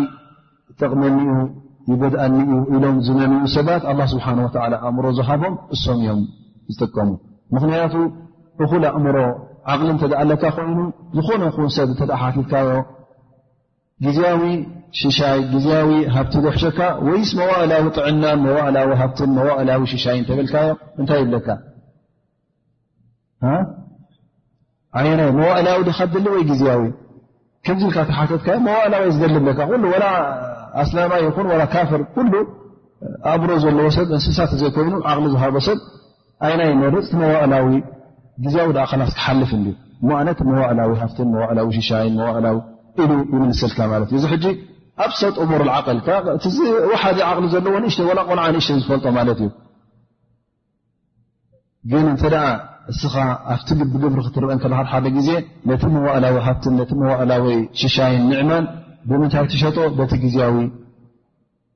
ጠቕመኒ ዩ ይገድኣኒ ዩ ኢሎም ዝመንኡ ሰባት ኣላ ስብሓን ወተላ ኣእምሮ ዝሃቦም እሶም እዮም ዝጥቀሙ ምኽንያቱ እኹል ኣእምሮ ዓቕሊ እንተ ኣለካ ኮይኑ ዝኾነ ኹን ሰብ እተ ሓትትካዮ ግዜያዊ ሽሻይ ግዜያዊ ሃብቲ ዘሕሸካ ወይስ መዋእላዊ ጥዕናን መዋእላዊ ሃብትን መዋእላዊ ሽሻይ እንተበልካዮ እንታይ ይብለካ ዓየነ መዋእላዊ ዶ ከድሊ ወይ ግዜያዊ ከምዚ ኢልካ ተሓተትካ መዋእላዊ ዝደሊ ለካ ኩሉ ወላ ኣስላማ ይኹን ላ ካፍር ኩሉ ኣእምሮ ዘለዎ ሰብ እንስሳት ዘይኮይኑ ዓቕሊ ዝሃቦ ሰብ ዓይና ይመርፅ ቲ መዋእላዊ ግዜያዊ ኣ ከላስ ክሓልፍ እን እሞ ኣነ ቲ መዋእላዊ ሃፍትን መዋእላዊ ሽሻይን መዋእላዊ ኢሉ ይምልሰልካ ማለት እዩ እዚ ሕጂ ኣብ ሰጥ እሙር ዓቅል እ ወሓደ ዓቕሊ ዘለዎ ንእሽተ ወላ ቆልዓ ንእሽተ ዝፈልጦ ማለት እዩ ግን እንተ እስኻ ኣብቲ ብግብሪ ክትርአ ከ ሓደ ግዜ ነቲ መዋእላዊ ሃብትን ነቲ መዋእላዊ ሽሻይን ንዕማን ብምንታይ ትሸጦ በቲ ግዜያዊ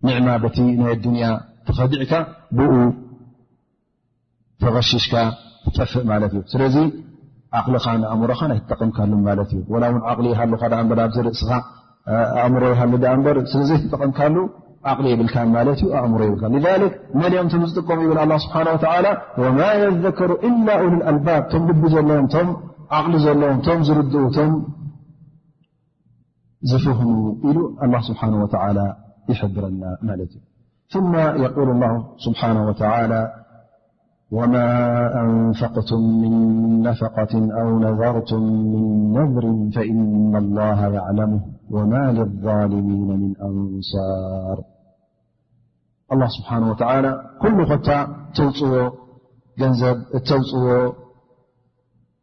ንዕማ በቲ ናይ ኣዱንያ ተኸዲዕካ ብኡ ተቐሽሽካ ትጠፍእ ማለት እዩ ስለዚ ዓቕልኻ ንኣእምሮኻ ኣይትጠቕምካሉም ማለት እዩ ወላ እውን ዓቕሊ ይሃሉካ ኣ በር ኣብዚ ርእስኻ ኣእምሮ ይሃሉ ዳኣ እምበር ስለ ዘይተጠቐምካሉ ዓቕሊ የብልካን ማለት እዩ ኣእምሮ የብልካ ذሊክ መን እዮም ቶም ዝጥቀሙ ይብል ኣላ ስብሓን ወተላ ወማ የዘከሩ ኢላ ኡሉ ኣልባብ ቶም ልቢ ዘለዎም ቶም ዓቕሊ ዘለዎም ቶም ዝርድኡ ቶም ዝፍህሙ ኢሉ ኣላ ስብሓን ወተላ ይሕብረና ማለት እዩ ثመ የቁል ላ ስብሓን ወተላ وما أنفقةم من نفقة أو نذرةم من نذر فإن الله يعلمه وما للظالمين من أنصار الله سبحانه وتعلى كل تዎ نب تፅዎ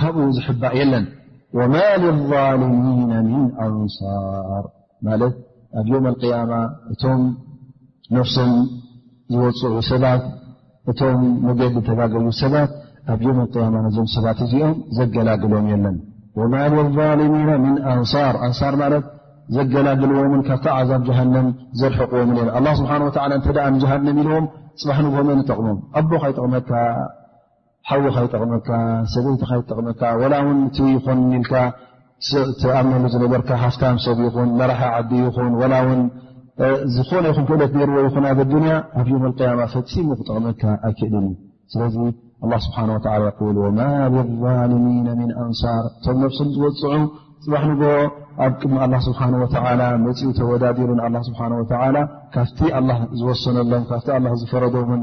ካብኡ ዝሕባእ የለን ወማ ልظልሚና ምን ኣንሳር ማለት ኣብ ዮም ኣልቅያማ እቶም ነፍሶም ዝወፅዑ ሰባት እቶም መገዲ ተጋገቡ ሰባት ኣብ ዮም ኣቅያማ ነዞም ሰባት እዚኦም ዘገላግሎም የለን ወማ ልظልሚና ምን ኣንሳር ኣንሳር ማለት ዘገላግልዎምን ካብቲ ዓዛብ ጀሃንም ዘርሕቕዎምን የለን ኣላ ስብሓን ወላ እንተ ንጀሃንም ኢልዎም ፅባሕ ንጎመ ንጠቕሞም ኣቦ ካይጠቕመካ ሓዊኻ ይጠቕመካ ሰበይትኻ ይጠቕመካ ወላ ውን እቲ ይኹን ኢልካ ትኣምነሉ ዝነበርካ ሃፍታም ሰብ ይኹን መራሒ ዓዲ ይኹን ወላ ውን ዝኾነ ይኹን ክእለት ነይርዎ ይኹን ኣብ ኣዱንያ ኣብ ዮም ኣልቅያማ ፈፂሙ ክጠቕመካ ኣይክእልን እዩ ስለዚ ኣላ ስብሓን ወተላ ይል ወማ ልዛልሚና ምን ኣንሳር እቶም ነብሶም ዝወፅዑ ፅባሕ ንግ ኣብ ቅድሚ ኣላ ስብሓን ወተላ መፅኡ ተወዳዲሩ ንኣላ ስብሓን ወተላ ካብቲ ኣላ ዝወሰነሎም ካብቲ ኣላ ዝፈረዶምን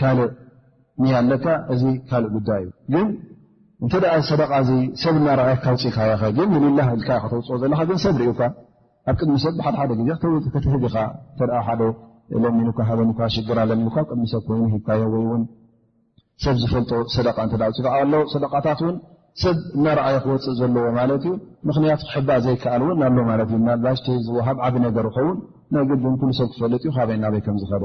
ካልእ ንያ ኣለካ እዚ ካልእ ጉዳይ እዩ ግን እንተ ሰደቃ እዚ ሰብ እናረኣየካ ውፅኢካዮ ከ ግን ንልላ ኢልካ ከተውፅኦ ዘለካ ግን ሰብ ርኡካ ኣብ ቅድሚ ሰብ ብሓደ ሓደ ግዜ ክትህብ ኢኻ እተ ሓደ ለሚኑካ ሃበኒ ሽግር ኣለኒ ብ ቅድሚ ሰብ ኮይኑ ሂብካዮ ወይ እውን ሰብ ዝፈልጦ ሰደቃ እተ ውፅኢካ ኣሎ ሰደቃታት እውን ሰብ እናረኣየ ክወፅእ ዘለዎ ማለት እዩ ምክንያቱ ክሕባእ ዘይከኣል እውን ኣሎ ማለት እዩ ናባሽተ ዝወሃብ ዓብ ነገር ይኸውን ናይ ግድን ኩሉ ሰብ ክፈልጥ እዩ ካበይ ናበይ ከም ዝኸደ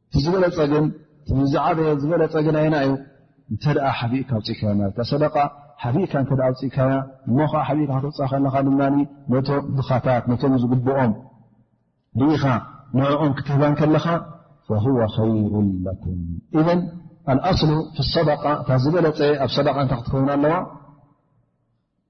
እቲ ዝበለፀ ግን ዝዓበየ ዝበለፀ ግን ኣይና እዩ እንተ ሓቢእካ ኣውፅእካያ ማለት ሰደቃ ሓቢእካ እተ ኣውፅእካያ እሞ ከዓ ሓቢእካ ክትወፅእ ከለካ ድማ ነቶ ድኻታት ነቶም ዝግብኦም ርኢኻ ንዕኦም ክትህባን ከለካ ፈሁወ ኸይሩ ለኩም እዘን ኣልኣስሉ ሰደቃ እታ ዝበለፀ ኣብ ሰደቃ እንታይ ክትከውን ኣለዋ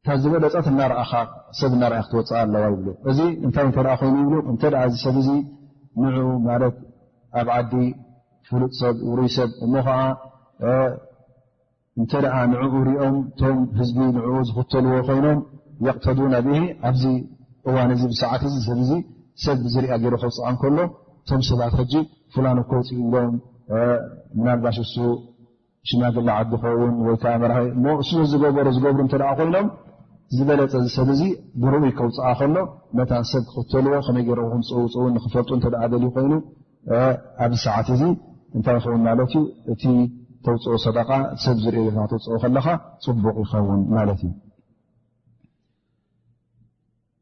እታ ዝበለፀት እናርኣኻ ሰብ እናርኣ ክትወፅእ ኣለዋ ይብሉ እዚ እንታይ እተ ኮይኑ ይብሉ እንተ እዚ ሰብ እዚ ንዑ ማለት ኣብ ዓዲ ፍሉጥ ሰብ ውሩይ ሰብ እሞ ከዓ እንተ ንዕኡ ሪኦም እቶም ህዝቢ ንኡ ዝኽተልዎ ኮይኖም የቕተዱና ብሂ ኣብዚ እዋን እዚ ብሰዓት እዚ ሰብ እዚ ሰብ ዝርኣ ገይሩ ከውፅኣ ከሎ እቶም ሰባት ሕጂ ፍላን ከውፅኡ ኢሎም ምናልባሽ እሱ ሽማግለ ዓዲ ክኸውን ወይ ከዓ መራሒ እሞ ስለ ዝገበሮ ዝገብሩ እተ ኮይኖም ዝበለፀ ዚ ሰብ እዚ ብርኡይ ከውፅኣ ከሎ መታ ሰብ ክኽተልዎ ከመይ ገይሮ ክምፅውፅውን ንክፈልጡ እተ ደልዩ ኮይኑ ኣብዚ ሰዓት እዚ እንታይ ይኸውን ማለት እዩ እቲ ተውፅኦ ሰደቃ ሰብ ዝርኦ ቤትና ክትውፅኦ ከለካ ፅቡቕ ይኸውን ማለት እዩ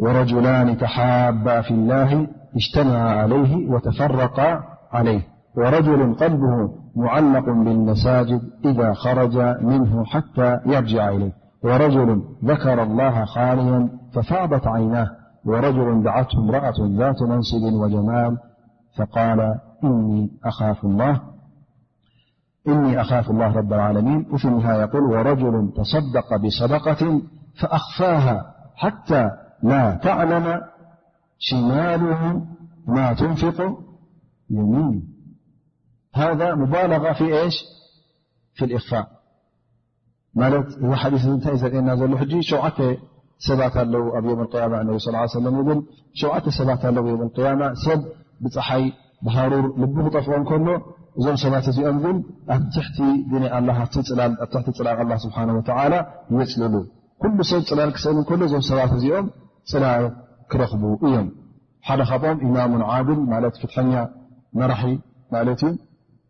ورجلان تحابا في الله اجتمعا عليه وتفرقا عليه ورجل قلبه معلق بالمساجد إذا خرج منه حتى يرجع إليه ورجل ذكر الله خاليا ففاضت عيناه ورجل دعته امرأة ذات منصب وجمال فقال إني أخاف الله- رب العالمين وفي النهاية يقول ورجل تصدق بصدقة فأخفاها حتى لا تعلم شماله ما تنفق يمن هذا مبالغة في إيش في الإخفاء ማለት እዚ ሓዲስ እንታይ ዘርእየና ዘሎ ሕጂ ሸውዓተ ሰባት ኣለው ኣብ ዮም ያማ ነቢ ስ ሰለም ይብል ሸውዓተ ሰባት ኣለው ዮም ያማ ሰብ ብፀሓይ ብሃሩር ልቢ ክጠፍኦ ከሎ እዞም ሰባት እዚኦም ግን ኣብ ትሕቲ ን ኣ ኣብ ትሕቲ ፅላል ኣላ ስብሓን ወተላ ይፅልሉ ኩሉ ሰብ ፅላል ክሰእሊ ከሎ እዞም ሰባት እዚኦም ፅላል ክረኽቡ እዮም ሓደ ካብኦም ኢማሙን ዓድል ማለት ፍትሐኛ መራሒ ማለት እዩ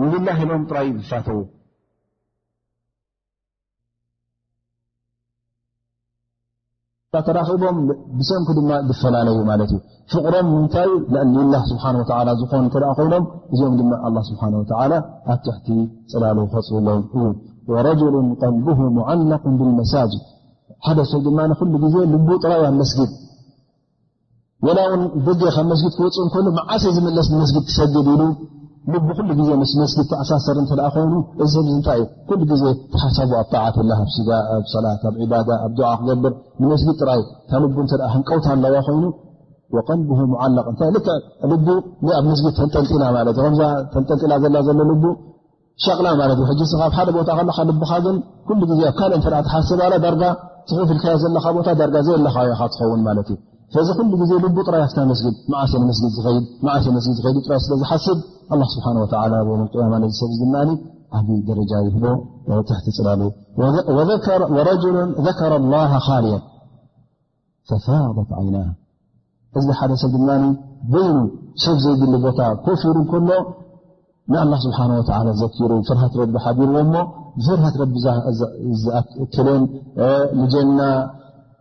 ንሊላህ ኢሎም ጥራይ እዩ ዝሳተዉ። ተራኺቦም ብሰንኪ ድማ ዝፈላለዩ ማለት እዩ ፍቕሮም ምንታይ ንላህ ስብሓን ወላ ዝኾኑ እተ ኮይኖም እዚኦም ድማ ኣላ ስብሓን ወላ ኣብ ትሕቲ ፅላሉ ክኸፅብሎም እዩ ወረጅሉ ቀልቡሁ ሙዓለቁ ብልመሳጅድ ሓደ ሰብ ድማ ንኩሉ ግዜ ልቡ ጥራይ ኣብ መስጊድ ወላ እውን ደገ ካብ መስጊድ ክወፅ ከሎ መዓሰ ዝምለስ ንመስጊድ ክሰግድ ኢሉ ልቢ ኩሉ ግዜ ምስ መስጊድ ተኣሳሰር እተ ኮይኑ እዚ ሰብ እንታይ እዩ ኩሉ ግዜ ተሓሳቡ ኣብ ጣዓት ላ ኣብ ስጋ ኣብ ሰላት ኣብ ባዳ ኣብ ዱዓ ክገብር ንመስጊድ ጥራይ ታ ልቡ እተ ሃንቀውታ ኣለዋ ኮይኑ ወቀልብ ሙዓላቕ እታይ ልክዕ ልቡ ኣብ መስጊድ ተንጠልጢላ ማለት ከምዛ ተንጠልጢላ ዘላ ዘሎ ልቡ ሸቕላ ማለት እዩ ሕጂ ስኻብ ሓደ ቦታ ከለካ ልብኻ ግን ኩሉ ግዜ ኣብ ካልእ እተ ትሓስብ ኣላ ዳርጋ ትሑፍ ኢልካዮ ዘለካ ቦታ ዳርጋ ዘየለካዮ ካ ትኸውን ማለት እዩ ስለዚ ኩሉ ግዜ ልቡ ጥራይ ኣፍታ መስጊድ መዓሰ ንመስጊድ ዝኸይድ መዓሰ መስጊድ ዝኸይድ ጥራይ ስለ ዝሓስብ ኣላ ስብሓን ወተላ ወመልቅያማ ነዚ ሰብ ዚ ድናኒ ዓብ ደረጃ ይህቦ ትሕቲ ፅላሉ ወረጅሉ ዘከረ ላ ካልያ ተፋضት ዓይና እዚ ሓደ ሰብ ድማ በይኑ ሰብ ዘይብሉ ቦታ ኮፍ ኢሉ ከሎ ንኣላ ስብሓን ወላ ዘኪሩ ፍርሃት ረቢ ሓቢርዎ እሞ ብፍርሃት ረቢ ዝኣክልን ንጀና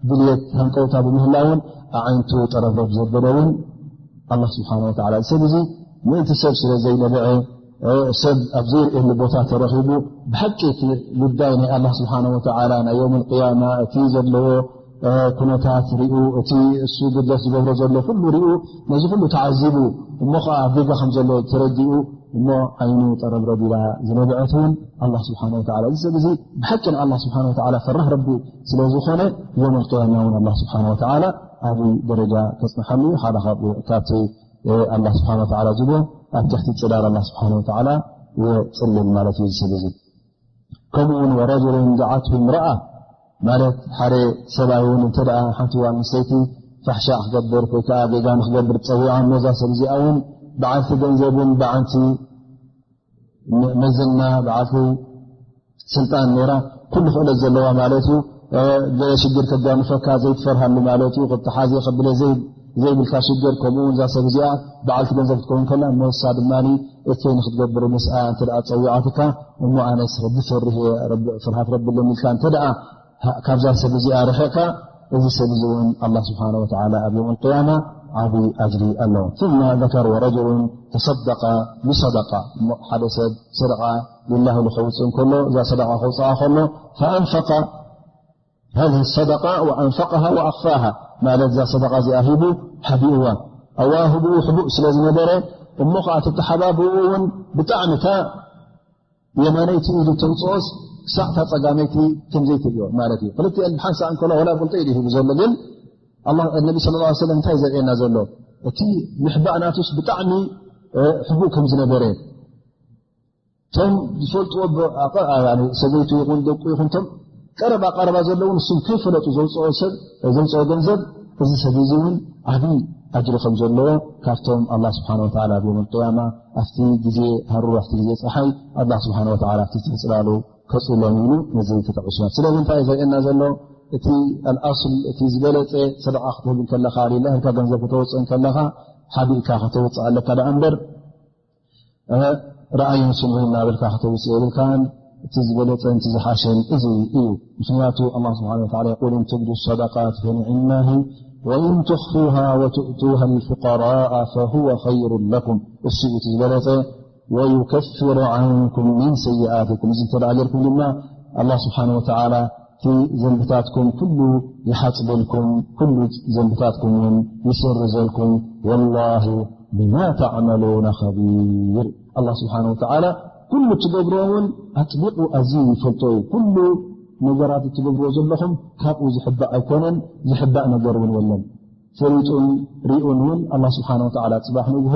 ድልት ሃንቀውታ ብምህላውን ኣዓይንቱ ጠረብረብ ዘበለውን ኣላ ስብሓን ወላ ዝሰብ እዙ ምእንቲ ሰብ ስለ ዘይነበዐ ሰብ ኣብ ዘይርእየሉ ቦታ ተረኺቡ ብሓቂ እቲ ጉዳይ ናይ ኣላ ስብሓን ወተላ ናይ ዮም ቅያማ እቲ ዘለዎ ኩነታት ርኡ እቲ እሱ ግደስ ዝገብሮ ዘሎ ኩሉ ርኡ ነዚ ኩሉ ተዓዚቡ እሞ ከዓ ኣብ ጌጋ ከም ዘሎ ተረዲኡ እሞ ዓይኑ ጠረብረቢላ ዝነበዐት እውን ኣላ ስብሓን ወላ እዚ ሰብ እዚ ብሓቂ ንኣላ ስብሓን ወላ ፈራህ ረቢ ስለ ዝኾነ ዮም ቅያማ እውን ኣላ ስብሓን ወተላ ዓብይ ደረጃ ተፅንሓሉ ሓደ ካብኡ ካብቲ ኣላ ስብሓን ወላ ዝብሎ ኣብ ትሕቲ ፅላል ኣላ ስብሓን ወላ የፅልል ማለት እዩ ዝሰብ እዙ ከምኡ ውን ወረጅልን ጃዓት ምርኣ ማለት ሓደ ሰብይ እውን እንተ ሓንቲ ዋል ኣንሰይቲ ፋሕሻ ክገብር ወይከዓ ጌጋ ንክገብር ፀዊዖ ነዛ ሰብ እዚኣ እውን ብዓልቲ ገንዘብን ብዓንቲ መዘና ብዓፉ ስልጣን ነራ ኩሉ ክእለት ዘለዋ ማለት እዩ ገለ ሽግር ከጓንፈካ ዘይትፈርሃሉ ማለት እዩ ክተሓዘ ከብለ ዘይብልካ ሽግር ከምኡውን እዛ ሰብ እዚኣ በዓልቲ ገንዘብ ክትከውን ከላ መሳ ድማ እተይ ንክትገብር ምስኣ እተ ፀዊዓትካ እሞ ኣነስ ብፈርህ ፍርሃት ረብለኒልካ እተ ካብዛ ሰብ እዚኣ ርሕቕካ እዚ ሰብ እዚ እውን ኣላ ስብሓን ወላ ኣብ ዮም ቅያማ ዓብይ ኣጅሪ ኣሎ ማ ዘከር ወረጅሉ ተሰደቃ ብሰደቃ እሞ ሓደ ሰብ ሰደቃ ልላ ከውፅእ ከሎ እዛ ሰደቃ ክውፅኣ ከሎ ፈኣንፈቃ ሃ ሰደቃ ኣንፈቃ ኣኽፋሃ ማለት እዛ ሰደቃ እዚኣ ሂቡ ሓቢእዋ ኣዋ ህብኡ ሕቡእ ስለ ዝነበረ እሞ ከዓ ተተሓባብኡ እውን ብጣዕሚ የማነይቲ ኢዱ ተውፅኦስ ክሳዕ እታ ፀጋመይቲ ከምዘይትሪኦ ማለት እዩ ክልቲኤን ብሓንሳእ እንከሎ ወላ ብልጠ ኢሉ ሂቡ ዘሎ ግን ነቢ ስለ ላ ሰለም እንታይ ዘርእየና ዘሎ እቲ ምሕባእ ናትስ ብጣዕሚ ሕቡእ ከም ዝነበረ እቶም ዝፈልጥዎ ሰበይቱ ይኹን ደቁ ይኹን ቀረባ ቀረባ ዘለዉ ንስም ከይፈለጡ ዘውፅኦ ገንዘብ እዚ ሰብ እዚ እውን ዓብይ ኣጅሪ ከም ዘለዎ ካብቶም ኣላ ስብሓን ወላ ኣብ ዮም ቅያማ ኣብቲ ግዜ ሃሩር ኣብቲ ግዜ ፀሓይ ኣላ ስብሓን ወ ኣብቲ ፅንፅላሉ ከፅሎም ኢሉ ነዚ ተጠቂሱ ዮ ስለምንታይ ዘርእየና ዘሎ እቲ ኣልኣስል እቲ ዝበለፀ ሰደቃ ክትህብ ከለኻ ሌላህልካ ገንዘብ ከተወፅእ ከለኻ ሓቢእካ ከተወፅእ ኣለካ ዳኣ እምበር ረኣዮ ስ ንወይ ናብልካ ክተውፅእ ብልካ ش እዩ الله سنه وى يول إن تجد الصدقات فنعمه وإن تخفوها وتؤتوها الفقراء فهو خير لكم ل ويكثر عنكم من سيئتكم عجركم الله سبحانه وتلى እቲ ዘንብታትኩም ኩሉ ይሓፅበልኩም ኩሉ ዘንብታትኩም ውን ይስርዘልኩም ወላሂ ብማ ተዕመሉና ኸቢር ኣላ ስብሓን ወተዓላ ኩሉ እትገብሮ እውን ኣጥቢቑ ኣዝዩ ይፈልጦ እዩ ኩሉ ነገራት እትገብርዎ ዘለኹም ካብኡ ዝሕባእ ኣይኮነን ዝሕባእ ነገር እውን የለን ፈሊጡን ርኡን እውን ኣላ ስብሓን ወተዓላ ፅባሕ ንግሆ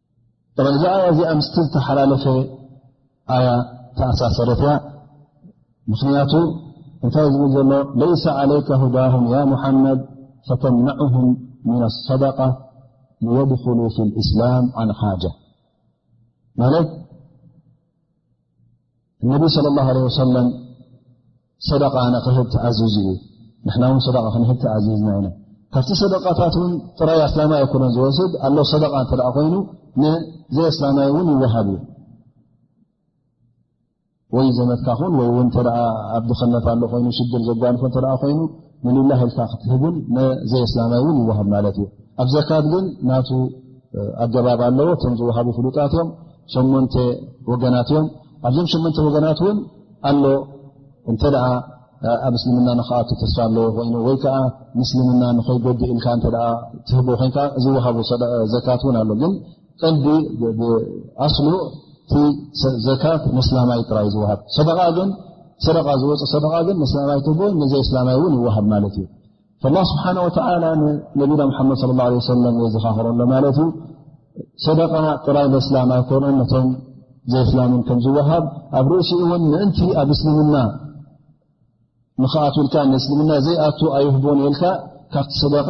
طع إዚ ي ዚ مست تحللف أثثرت مخنቱ እታ ብل ዘل ليس عليك هداهم يا محمد فتمنعهم من الصدقة ليدخلوا في الإسلام عن حاجة ت እነቢ ስለ ላ ለ ወሰለም ሰደቃ ንክህብ ተኣዝዙ እዩ ንሕና እውን ሰደቃ ክንህብ ተኣዚዝና ኢና ካብቲ ሰደቃታት እውን ጥራይ ኣስላማይ ኣይኮነን ዝወስድ ኣሎ ሰደቃ እተ ኮይኑ ንዘይ ኣስላማይ እውን ይወሃብ እዩ ወይ ዘመትካ ኹን ወይ እውን ተ ኣብ ድክነት ኣሎ ኮይኑ ሽግር ዘጓንፎ እተ ኮይኑ ንልላ ህልካ ክትህብን ንዘይ ኣስላማይ እውን ይወሃብ ማለት እዩ ኣብ ዘካት ግን ናቱ ኣገባብ ኣለዎ እቶም ዝወሃቡ ፍሉጣት እዮም ሸሞንተ ወገናት እዮም ኣብዞም ሸመንተ ወገናት እውን ኣሎ እንተ ደኣ ኣብ እስልምና ንክኣቱ ተስፋ ኣለዎ ኮይኑ ወይ ከዓ ምስልምና ንኸይጎዲ ኢልካ እተ ትህቦ ኮይ ዝወሃቡ ዘካት እውን ኣሎ ግን ቀልቢ ኣስሉ እቲ ዘካት መስላማይ ጥራይ ዝወሃብ ሰደቃ ግን ሰደቃ ዝወፅ ሰደቃ ግን መስላማይ ትህቦ ንዘይ እስላማይ እውን ይወሃብ ማለት እዩ ኣላህ ስብሓን ወተዓላ ንነቢና ሙሓመድ ስለ ላ ሰለም የዘኻኽረሎ ማለት እዩ ሰደቃ ጥራይ መስላም ኣይኮነን ነቶም ዘይስላምን ከም ዝወሃብ ኣብ ርእሲ እውን ምእንቲ ኣብ እስልምና ንክኣትውልካ ንእስልምና ዘይኣቱ ኣይህቦን የልካ ካብቲ ሰደቃ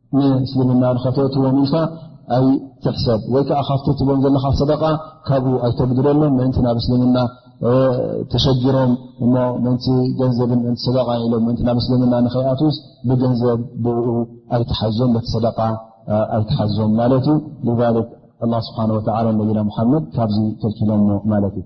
ንእስልምና ንኸተእትዎም ኢልካ ኣይትሕሰብ ወይ ከዓ ካብቲ ትቦም ዘለካ ሰደቃ ካብኡ ኣይተጉድለሎም ምእንቲ ናብ እስልምና ተሸግሮም እሞ ምእንቲ ገንዘብን ምእንቲ ሰደቃ ኢሎም ምእንቲ ናብ እስልምና ንኸይኣትውስ ብገንዘብ ብኡ ኣይትሓዞም በቲ ሰደቃ ኣይትሓዞም ማለት እዩ ሊክ ኣላ ስብሓን ወተላ ነቢና ሙሓመድ ካብዚ ከልኪሎሞ ማለት እዩ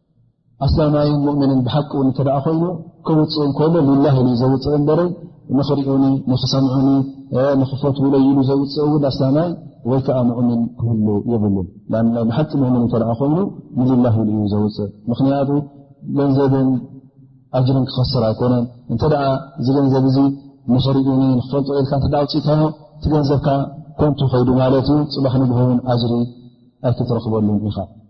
ኣስላማይን ሙእምንን ብሓቂ ውን እተደኣ ኮይኑ ከውፅእ እንከሎ ሊላህ ኢሉ ዘውፅእ እበረ ንኽሪኡኒ ንኽሰምዑኒ ንኽፈትውለ ኢሉ ዘውፅእ እውን ኣስላማይ ወይ ከዓ ሙእምን ክህሉ የብሉን ናይ ብሓቂ ሙእምን እተ ኮይኑ ንሊላህ ኢሉ እዩ ዘውፅእ ምኽንያቱ ገንዘብን ኣጅርን ክኸስር ኣይኮነን እንተ እዚ ገንዘብ እዚ ንኽሪኡኒ ንክፈልጦ ኢልካ እተ ኣውፅእካዮ እቲ ገንዘብካ ኮንቱ ከይዱ ማለት እዩ ፅባሕ ንግሆውን ኣጅሪ ኣይክትረኽበሉን ኢኻ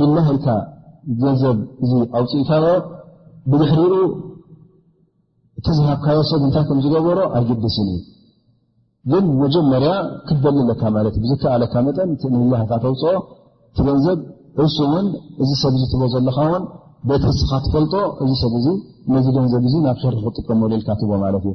ሊላህ ኢልካ ገንዘብ እዚ ኣውፅእካዮ ብድሕሪኡ እቲ ዝሃብካዮ ሰብ እንታይ ከም ዝገበሮ ኣይግድስን እዩ ግን መጀመርያ ክትደሊ ኣለካ ማለት እ ብዝከኣለካ መጠን ትእንላህ ኢልካ ተውፅኦ እቲ ገንዘብ እሱ እውን እዚ ሰብ እዚ ትቦ ዘለካ ውን ቤት ህስኻ ትፈልጦ እዚ ሰብ እዚ ነዚ ገንዘብ እዚ ናብ ሸርሒ ክጥቀመሉ ኢልካ ትቦ ማለት እዩ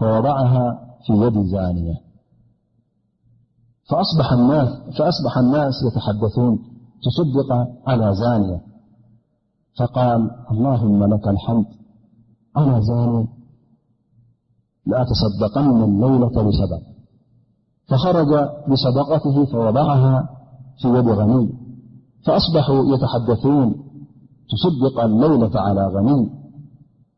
فوضعها في يد زانية فأصبح الناس يتحدثون تصدق على زانية فقال اللهم لك الحمد عنا زاني فخرج بصدقته فوضعها في يد غني فأصبح يتحدثون تصدق الليلة على غني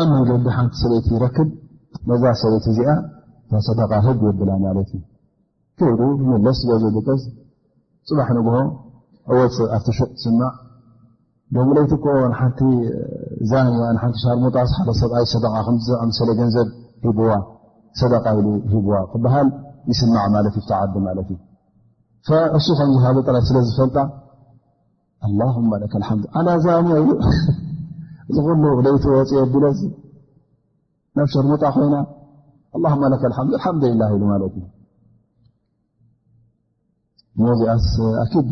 ኣብ መንገዲ ሓንቲ ሰበይቲ ይረክብ ነዛ ሰበይቲ እዚኣ ታሰደቃ ህግ የብላ ማለት እዩ ክዱ መለስ ዘዘድቀዝ ፅባሕ ንግሆ እወፅእ ኣብቲ ሹቅ ትስማዕ ደብለይቲ ኮ ሓንቲ ዛንያ ሓንቲ ሻርሙጣስ ሓደ ሰብኣይ ሰደቃ ከምዝሰለ ገንዘብ ሂብዋ ሰደቃ ኢሉ ሂብዋ ክበሃል ይስማዕ ማለት እዩ ተዓዲ ማለት እዩ እሱ ከምዝሃበ ጥራይ ስለዝፈልጣ ኣላሁማ ለከ ሓምድ ኣናዛሞ ኢሉ እዚ ኩሉ ለይቲ ወፅ ኣቢለ ዚ ናብ ሸርሙጣ ኮይና ኣላማ ለከ ሓምድ ሓምደላ ኢሉ ማለት እዩ ሞዚኣስ ኣኪድ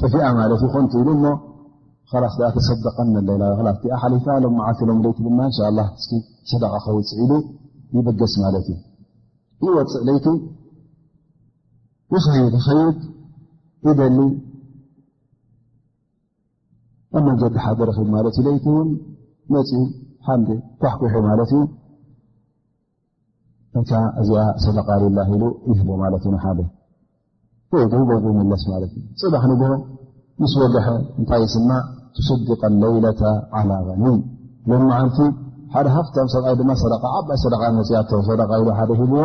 ተፊኣ ማለት ይኮንት ኢሉ እሞ ላስ ኣ ተሰደቀን ለላ ኣ ሓሊፋ ሎ መዓልቲ ሎም ለይቲ ድማ እንሻ ላ እ ሰደቃ ከውፅእ ኢሉ ይበገስ ማለት እዩ ይወፅእ ለይቲ ይኸይድ ይኸይድ ይደሊ ኣብ መንገዲ ሓደ ረኺብ ማለት እዩ ለይቲ እውን መፅኡ ሓንደ ኳሕኩሑ ማለት እዩ እታ እዚኣ ሰደቃልላ ኢሉ ይህቦ ማለት እዩ ንሓደ ወይ ግ ወይ ይመለስ ማለት እዩ ፅባሕ ንግ ምስ ወገሐ እንታይ ስማ ትሰድቀ ለይለተ ዓላ ኒ ሎም መዓልቲ ሓደ ሃፍታም ሰብኣይ ድማ ሰደቃ ዓባይ ሰደቃ መፅኣቶ ሰደቃ ኢሉ ሓደ ሂብዎ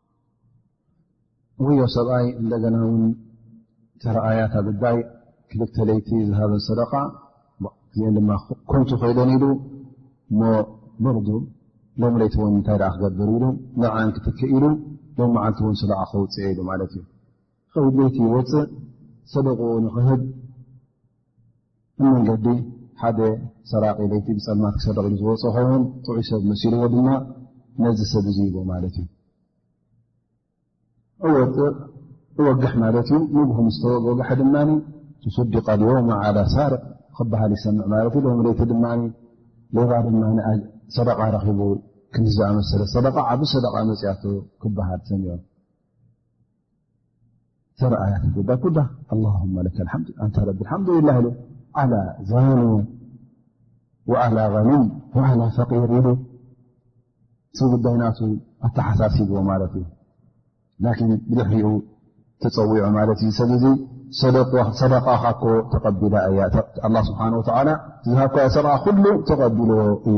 ውዮ ሰብኣይ እንደገና ውን ተረኣያታ ጉዳይ ክልተ ለይቲ ዝሃበን ሰደቃ እዚአን ድማ ኮንቱ ኮይደን ኢሉ እሞ ብርዱ ሎም ለይቲ ውን እንታይ ደ ክገብር ኢሉ ንዓን ክትክእ ኢሉ ሎም መዓልቲ እውን ሰደቃ ከውፅኤ ኢሉ ማለት እዩ ካብ ቤት ይወፅእ ሰደቑኡ ንኽህብ ንመንገዲ ሓደ ሰራቂ ለይቲ ብፀልማ ክሰደቕ ኢሉ ዝወፅ ኸውን ጥዑይ ሰብ መሲልዎ ድማ ነዚ ሰብ እዙ ይቦ ማለት እዩ እወጥእ እወግሕ ማለት እዩ ንግሁ ምስተወገግሐ ድማ ትስዲቀ ልዮማ ዓላ ሳርቅ ክበሃል ይሰምዕ ማለት እዩ ሎም ለይቲ ድማ ሌባ ድማ ሰደቃ ረኪቡ ክንዝኣመሰለ ሰደቃ ዓብ ሰደቃ መፅያቶ ክበሃል ሰሚዑ ተረኣያ ትገባ ኩዳ ኣላ ለከልሓምድ ኣንታ ረቢ ሓምዱላ ኢሉ ዓላ ዛኑ ዓላ ኒይ ዓላ ፈቂር ኢሉ ቲ ጉዳይ ናቱ ኣተሓሳሲብዎ ማለት እዩ ላኪን ብድሕሪኡ ተፀዊዑ ማለት እዩ ሰብ ዙ ሰደቃካኮ ተቐቢላ እያ ኣላ ስብሓን ወተላ ዝሃብካ ሰደቃ ኩሉ ተቐቢልዎ እዩ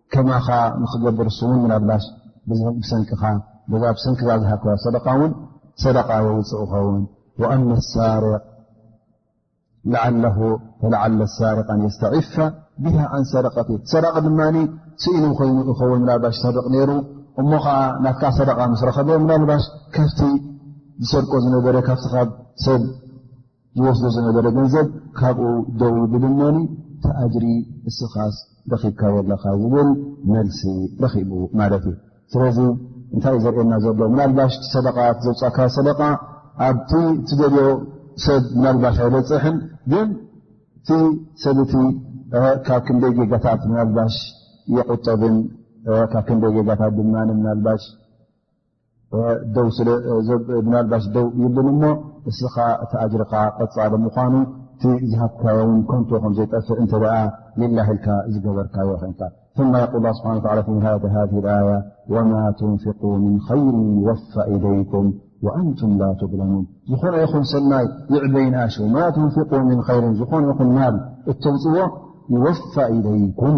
ከማኻ ንክገብር እሱ እውን ምናብላሽ ብሰንኪኻ ዛ ብሰንኪ ዛ ዝሃከዋ ሰደቃ እውን ሰደቃ የውፅእ ኸውን ኣመ ሳርቅ ላዓለ ሳርቅ ኣን የስተዒፋ ብሃ ኣን ሰደቀቲ ሰራቂ ድማ ስኢኑ ኮይኑ ይኸውን ምናልባሽ ሰርቅ ነይሩ እሞ ከዓ ናትካ ሰደቃ ምስ ረኸበ ምናልባሽ ካብቲ ዝሰርቆ ዝነበረ ካብቲ ካብ ሰብ ዝወስዶ ዝነበረ ገንዘብ ካብኡ ደው ይብል እሞኒ ተኣጅሪ እስኻስ ረኺብካዮ ኣለኻ ዝብል መልሲ ረኺቡ ማለት እዩ ስለዚ እንታይ ዘርእየና ዘሎ ምናልባሽ ሰደቃ ዘብፃካ ሰደቃ ኣብቲ እትደልዮ ሰብ ምናልባሽ ኣይበፅሕን ግን እቲ ሰብ እቲ ካብ ክንደይ ጌጋታት ምናልባሽ ይቁጠብን ካብ ክንደይ ጌጋታት ድማ ምናልባሽ ምናልባሽ ደው ይብልን እሞ እስኻ እቲ ኣጅርኻ ቀፃሊ ምኳኑ እቲ ዝሃብካዮ ውን ኮንቶ ከምዘይጠፍእ እንተ ሊላ ኢልካ ዝገበርካዮ ኮንካ ማ የል ስብሓ ሃ ኣያ ወማ ትንፍቁ ምን ኸይር ይወፋ ኢለይኩም ወኣንቱም ላ ትብለሙን ዝኾነ ይኹን ሰናይ ይዕበይናሽ ማ ትንፍቁ ምን ይር ዝኾነ ይኹን ማል እተውፅዎ ይወፋ ኢለይኩም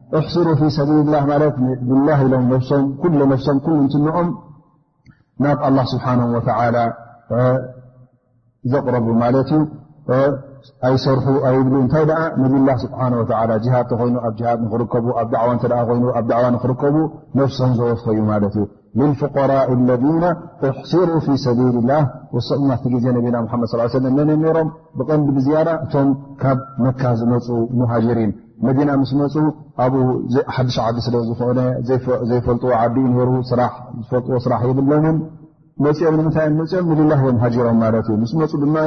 እሕስሩ ፊ ሰቢልላ ማለት ንላ ኢሎም ነብሶም ኩሎ ነብሶም ኩሉ እንትንኦም ናብ ኣላ ስብሓን ወተላ ዘቕረቡ ማለት እዩ ኣይሰርሑ ኣይብሉ እንታይ ደኣ ንብላ ስብሓን ወላ ጅሃድ ተኮይኑ ኣብ ጅሃድ ንክርከቡ ኣብ ዳዕዋ እተ ኮይኑ ኣብ ዳዕዋ ንክርከቡ ነብሶም ዘወፈዩ ማለት እዩ ልፍقራء ለذነ ኣሕስሩ ፊ ሰቢል ላህ ወሰኡና ቲ ግዜ ነቢና ሓመድ ص ሰለ መን ነሮም ብቐንዲ ብዝያዳ እቶም ካብ መካ ዝመፁ ሙሃጅሪን መዲና ምስ መፁ ኣብኡ ሓዱሽ ዓዲ ስለ ዝኾነ ዘይፈልጥዎ ዓዲ ነሩ ስራሕ ዝፈልጥዎ ስራሕ የብሎምን መፅኦም ንምንታይ መፅኦም ንልላ እዮም ሃጅሮም ማለት እዩ ምስ መፁ ድማ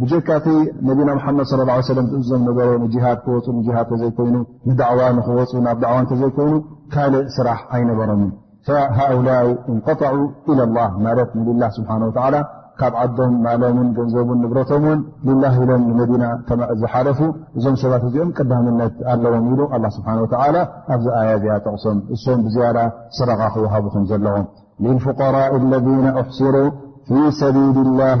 ብጀካቲ ነቢና ሓመድ صለ ه ሰለ ትእዞም ነበረ ንጅሃድ ክወፁ ንሃድ ተዘይኮይኑ ንዳዕዋ ንክወፁ ናብ ዳዕዋ እተዘይኮይኑ ካልእ ስራሕ ኣይነበሮምን ሃؤላء እንቀጠዑ ኢለ ላህ ማለት ንልላህ ስብሓን ወተላ ካብ ዓዶም ማሎምን ገንዘቡን ንብረቶም ን ልላህ ኢሎም ንመዲና ዝሓለፉ እዞም ሰባት እዚኦም ቀዳምነት ኣለዎም ኢሉ ኣላ ስብሓን ወተላ ኣብዚ ኣያ እዚኣ ጠቕሶም እሶም ብዝያዳ ሰረቓ ክወሃቡ ከም ዘለዎም ልልፍቀራء ለذነ ኣሕስሩ ፊ ሰቢል ላህ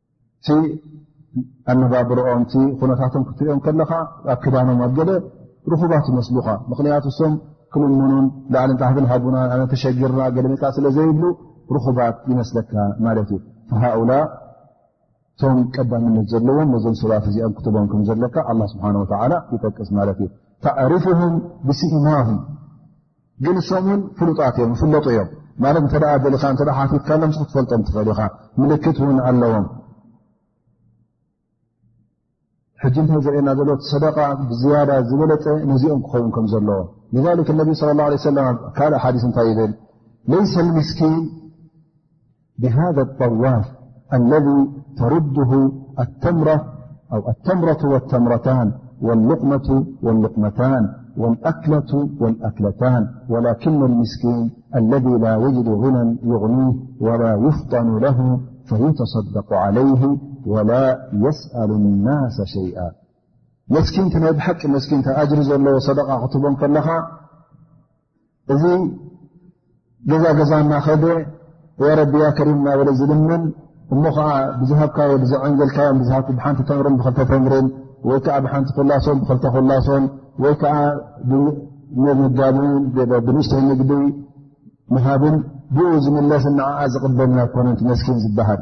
እቲ ኣነባብርኦም እቲ ኩነታቶም ክትሪኦም ከለኻ ኣብ ክዳኖም ኣብ ገለ ርኹባት ይመስሉኻ ምክንያቱ ሶም ክልምኑን ላዕሊ ታህብል ሃቡና ነ ተሸጊርና ገለመፃ ስለ ዘይብሉ ርኹባት ይመስለካ ማለት እዩ ሃኡላ እቶም ቀዳምነት ዘለዎም ነዞም ሰባት እዚኦም ክትቦም ከም ዘለካ ኣላ ስብሓን ወተዓላ ይጠቅስ ማለት እዩ ተዕሪፍም ብስኢማም ግን እሶም እውን ፍሉጣት እዮም ይፍለጡ እዮም ማለት እተ ደልኻ እተ ሓቲትካ ሎም ክትፈልጦም ትኽእል ኢኻ ምልክት እውን ኣለዎም ሕጂ እንታይ ዘርእየና ዘሎ ሰደቃ ብዝያዳ ዝበለጠ ነዚኦም ክኸውን ከም ዘለዎ ነ ነቢ ለ ለ ሰለ ካልእ ሓዲስ እንታይ ይብል ለይሰ ምስኪን ብሃذ ጠዋፍ الذي ترده التمرةأوالتمرة والتمرتان واللقمة واللقمتان والأكلة والأكلتان ولكن المسكين الذي لا يجد غنى يغنيه ولا يفطن له فيتصدق عليه ولا يسأل الناس شيئا مسكينت مي بحق مسكنت أجر زله صدقة ختبم كل እዚ ገዛ ገዛ እናኸደ ረቢ ያ ከሪም እናበለ ዝልምን እሞ ከዓ ብዝሃብካዮ ብዝዐንገልካዮም ብዝሃብ ብሓንቲ ተምርን ብክልተ ተምርን ወይ ከዓ ብሓንቲ ኮላሶን ብክልተ ኮላሶን ወይ ከዓ ብምጋብ ብንእሽተ ምግቢ ምሃብን ብኡ ዝምለስ ንዓዓ ዝቕበል ኣይኮነን መስኪን ዝበሃል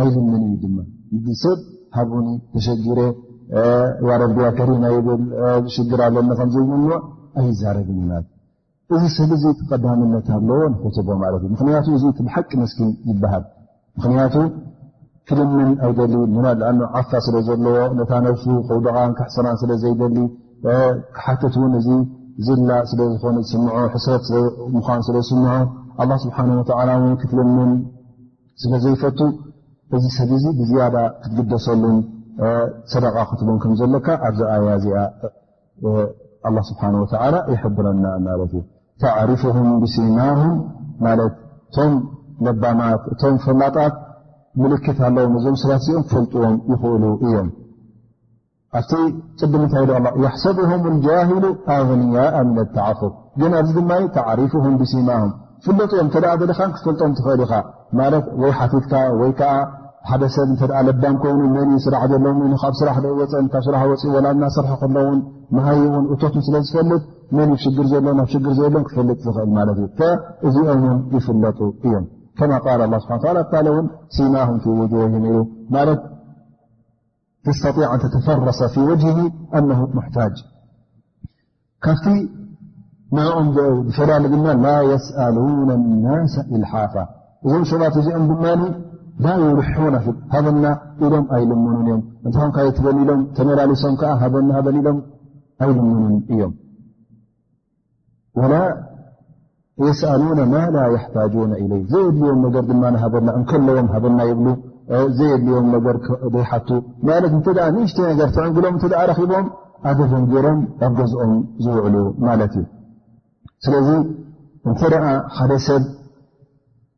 ኣይልምን እዩ ድማ ብ ሰብ ሃቡኒ ተሸጊረ ዋረድያ ከሪና ይብል ሽግር ኣለኒ ከምዘይ ምንዕ ኣይዛረብን እዩ ማለት እዚ ሰብ እዚ ተቀዳምነት ኣለዎ ንክትቦ ማለት እዩ ምክንያቱ እዚ ብሓቂ መስኪን ይበሃል ምክንያቱ ክልምን ኣይደሊ ን ዓፋ ስለ ዘለዎ ነታ ነብሱ ከውድቓን ክሕሰራን ስለ ዘይደሊ ክሓትት እውን እዚ ዝላ ስለዝኾነ ዝስምዖ ሕስረት ምዃኑ ስለ ዝስምዖ ኣላ ስብሓን ወተላ ክትልምን ስለ ዘይፈቱ እዚ ሰብ እዚ ብዝያዳ ክትግደሰሉን ሰደቃ ክትቦን ከም ዘለካ ኣብዚ ኣያ እዚኣ ኣላ ስብሓን ወተላ ይሕብረና ማለት እዩ ተዕሪፍሁም ብሲማሁም ማለት እቶም ለባማት እቶም ፈላጣት ምልክት ኣለዎም እዞም ሰባት እዚኦም ክፈልጥዎም ይኽእሉ እዮም ኣብቲ ቅድሚ እንታይ ዶ ኣ የሕሰብም ጃሂሉ ኣغንያء ምነ ተዓፉፍ ግን ኣብዚ ድማ ተዕሪፍም ብሲማም ፍለጡ እዮም እተ ደኻ ክትፈልጦም ትኽእል ኢኻ ማለት ወይ ሓቲትካ ወይ ከዓ ሓደ ሰብ እተ ለባም ኮይኑ መን ስራሕ ዘለ ካብ ስራሕ ወፀን ካብ ስራሕ ወፅ ወላ እናስርሐ ከለውን መሃይ ውን እቶትን ስለ ዝፈልጥ መን ሽግር ዘሎ ናብ ሽግር ዘየሎም ክፈልጥ ዝኽእል ማለት እዩ እዚኦም ውን ይፍለጡ እዮም ከማ ቃል ስብሓ ታ ውን ሲማም ፊ ውጅህም ኢሉ ተስተጢዕ ኣን ተተፈረሰ ፊ ወጅሂ ኣነ ሙሕታጅ ካብቲ ንኦም ዘ ብፈላሊ ድማ ላ የስኣሉና ናሰ ኢልሓፋ እዞም ሰባት እዚኦም ድማ ላ ይውርሑና ሃበና ኢሎም ኣይልምኑን እዮም እንተኾን ካየትበል ኢሎም ተመላሊሶም ከዓ ሃበና ሃበን ኢሎም ኣይልምኑን እዮም ወላ የስኣሉነ ማ ላ የሕታጁነ ኢለይ ዘየድልዮም ነገር ድማ ሃበና እንከለዎም ሃበና ይብሉ ዘየድልዮም ነገር ዘይሓቱ ማለት እንተ ንእሽተ ነገር ትዕንግሎም እተ ረኪቦም ኣደቦም ገይሮም ኣብ ገዝኦም ዝውዕሉ ማለት እዩ ስለዚ እንተ ሓደ ሰብ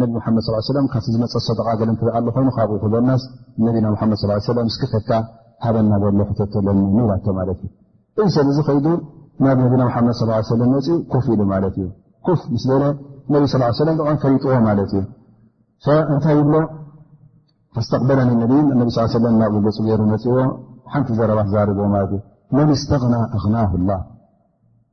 ነቢ መሓመድ ስ ሰለም ካብቲ ዝመፀ ሰደቃ ገለ እትኣ ኣሎ ኮይኑ ካብኡ ክህበናስ ነቢና ሓመድ ስ ሰለም እስክፈካ ሃበና በሎ ክተተለኒ ንብላቶ ማለት እዩ እዚ ሰብ እዚ ከይዱ ናብ ነቢና ሓመድ ስ ሰለም መፅኡ ኮፍ ኢሉ ማለት እዩ ኮፍ ምስ በለ ነቢ ስ ሰለም ጥ ፈሪጥዎ ማለት እዩ እንታይ ይብሎ ስተቕበለ ነቢ ነቢ ስ ሰለም ናብ ገፁ ገይሩ መፅዎ ሓንቲ ዘረባ ትዛርብዎ ማለት እዩ መን ስተቕና ኣክናሁ ላ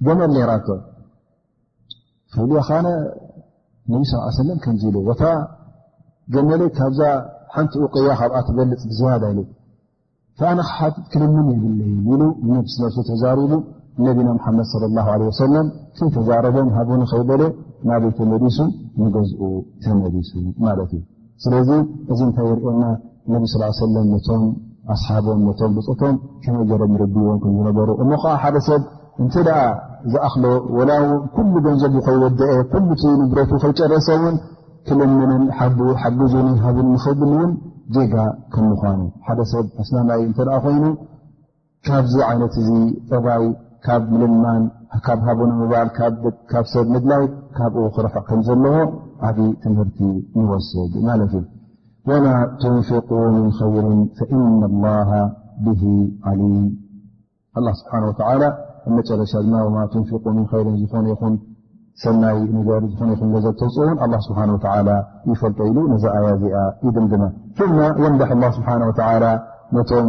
ገመል ነራቶ ፍሉ ኻነ ነቢ ስ ሰለም ከምዚ ኢሉ ወታ ገመለ ካብዛ ሓንቲ ኡቅያ ካብኣ ትበልፅ ብዝያዳ ኢሉ ኣነ ክሓት ክልምን የብለይ ኢሉ ነብስ ነሱ ተዛሪቡ ነቢና ሓመድ صለ ላ ለ ወሰለም ከይተዛረበን ሃቦ ንኸይበለ ናበይ ተመሊሱ ንገዝኡ ተመሊሱ ማለት እዩ ስለዚ እዚ እንታይ የርእየና ነቢ ስ ሰለም ነቶም ኣስሓቦም ነቶም ብፆቶም ከመይ ገሮም ይርድዎም ከምዝነበሩ እሞ ከዓ ሓደ ሰብ እንተ ደኣ ዝኣኽሎ ወላ ኩሉ ገንዘቡ ከይወደአ ኩሉ ቲ ንብረቱ ከይጨረሰ እውን ክልምንን ሓቡ ሓግዙኒ ሃብን ንኸብል እውን ጌጋ ከም ምኳኑ ሓደ ሰብ ኣስላማይ እንተ ኮይኑ ካብዚ ዓይነት እዚ ጠባይ ካብ ምልማን ካብ ሃቦ ንምባል ካብ ሰብ ምድላይ ካብኡ ክርሕቕ ከም ዘለዎ ዓብ ትምህርቲ ንወስድ ማለት እዩ ወማ ትንፍቁ ምን ኸይር ፈእና ላሃ ብሂ ዓሊም ኣላ ስብሓን ወተላ ኣብ መጨረሻ ድማ ወማ ትንፍቁ ምን ኸይርን ዝኾነ ይኹን ሰናይ ነገር ዝኾነ ይኹን ገዘብ ተውፅእውን ኣላ ስብሓን ወተላ ይፈልጦ ኢሉ ነዚ ኣያ እዚኣ ይድምድማ ማ የንዳሕ ላ ስብሓን ወተላ ነቶም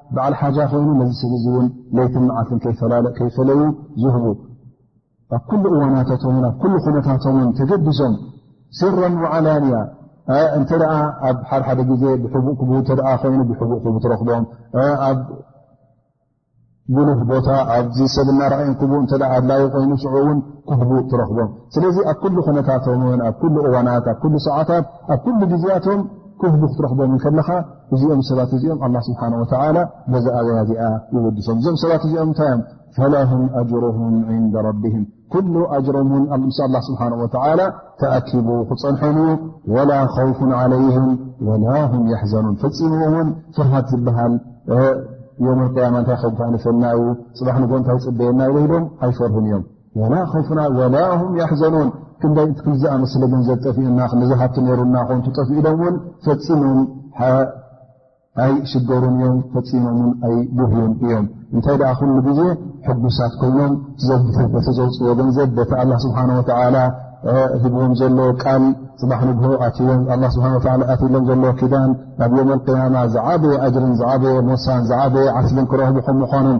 በዓል ሓጃ ኮይኑ ነዚ ሰብ እዚ እውን ለይትን መዓልትን ከይፈለዩ ዝህቡ ኣብ ኩሉ እዋናታቶምን ኣብ ኩሉ ኩነታቶምን ተገዲዞም ስረን ዓላንያ እንተ ኣብ ሓደሓደ ግዜ ብሕቡእ ክቡ እተ ኮይኑ ብሕቡእ ክቡ ትረኽቦም ኣብ ጉሉህ ቦታ ኣብዚ ሰብ እናረኣይን ክቡ እተ ኣድላዊ ኮይኑ ሽዑ እውን ክህቡ ትረኽቦም ስለዚ ኣብ ኩሉ ኩነታቶምን ኣብ ኩሉ እዋናት ኣብ ኩሉ ሰዓታት ኣብ ኩሉ ግዜያቶም ክህቡ ክትረኽቦም ከለኻ እዚኦም ሰባት እዚኦም ኣላ ስብሓን ወተላ በዛ ኣበያ እዚኣ ይወድሶም እዞም ሰባት እዚኦም እንታይ እዮም ፈላሁም ኣጅሮሁም ዕንደ ረቢህም ኩሉ ኣጅሮም ውን ምስ ኣላ ስብሓን ወተላ ተኣኪቡ ክፀንሖም እዩ ወላ ከውፍን ዓለይህም ወላ ሁም የሕዘኑን ፈፂምዎ እውን ፍርሃት ዝበሃል ዮም ልቅያማ እንታይ ከጓንፈልና እዩ ፅባሕ ንጎ እንታይ ፅበየና ኢለ ኢሎም ኣይፈርሁን እዮም ወላ ኹፍና ወላ ም ያሕዘኑን ክንደይ እቲ ክምዚ ኣመስለ ገንዘብ ጠፊኡና ክምዚ ሃብቲ ነይሩና ኮንቱ ጠፍኢሎም ውን ፈፂሞም ኣይ ሽገሩን እዮም ፈፂሞም ን ኣይ ጉህዩን እዮም እንታይ ደኣ ኩሉ ግዜ ሕጉሳት ኮይኖም ዘተተ ዘውፅዎ ገንዘብ በቲ ኣላ ስብሓን ወተላ ህብዎም ዘሎ ቃል ፅባሕ ንግሆ ኣትዎም ኣ ስብሓ ኣትሎም ዘሎ ኪዳን ኣብ ዮም ኣልቅያማ ዝዓበየ ኣጅርን ዝዓበየ ሞሳን ዝዓበየ ዓስብን ክረህቡ ከም ምኳኖም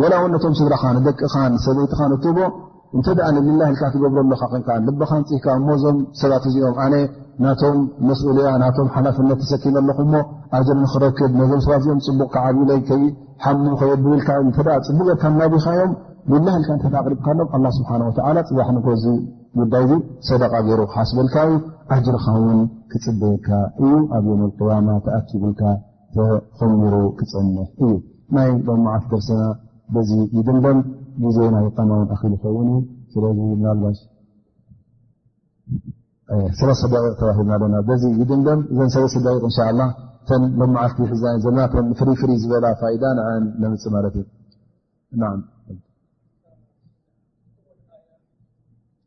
ወላ እውን ነቶም ስድራኻ ንደቅኻን ሰበይትኻ ንትቦ እንተ ኣ ንልላ ኢልካ ትገብሮ ኣለካ ኮንካ ልበኻ ንፅህካ እሞ እዞም ሰባት እዚኦም ኣነ ናቶም መስኡልያ ናቶም ሓላፍነት ተሰኪመ ኣለኹ እሞ ኣጀር ንክረክብ ነዞም ሰባት እዚኦም ፅቡቕ ክዓብዩለይ ከይሓሙ ከየብውልካ እተ ፅቡቕ ጌርካ ናቢኻዮም ልላ ኢልካ እተ ኣቅሪብካሎም ኣላ ስብሓን ወተላ ፅባሕ ንጎዚ ጉዳይ ዚ ሰደቃ ገይሩ ክሓስበልካ እዩ ኣጅርኻ እውን ክፅበየካ እዩ ኣብ ዮም ቅያማ ተኣኪብልካ ተኸሚሩ ክፀንሕ እዩ። ናይ ሎምዓት ደርሰና በዚ ይድምደም። ግዜ ናይ ቃናውን ኣኺሉ ይኸውን እዩ። ስለዚ ምናልባሽ ሰለስተ ደቂቕ ተባሂልና ኣለና በዚ ይድምደም። እዘን ሰለስተ ደቂቕ እንሻ ላ ተን ሎምዓት ሒዛ ዘለና ተን ፍርይ ፍርይ ዝበላ ፋይዳ ንኣን ነምፅ ማለት እዩ።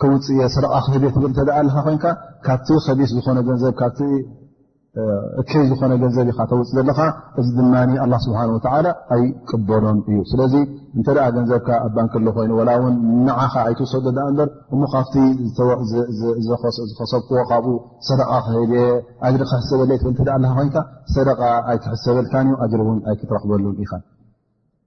ከውፅእየ ሰደቃ ክህብ እየ ትብል እተኣ ኣለካ ኮይንካ ካብቲ ከቢስ ዝኮነ ገንዘብ ካብቲ እከይ ዝኮነ ገንዘብ ኢካ ተውፅእ ዘለካ እዚ ድማ ኣላ ስብሓን ወተላ ኣይቅበሎን እዩ ስለዚ እንተ ገንዘብካ ኣብ ባንክ ሎ ኮይኑ ወላ እውን ንዓኻ ኣይትውሰዶ ኣ እምበር እሞ ካብቲ ዝኸሰብክዎ ካብኡ ሰደቃ ክህብ እየ ኣጅሪ ክሕሰበለይ ትብል ኣለካ ኮይንካ ሰደቃ ኣይክሕሰበልካን እዩ ኣጅሪ እውን ኣይክትረክበሉን ኢኻ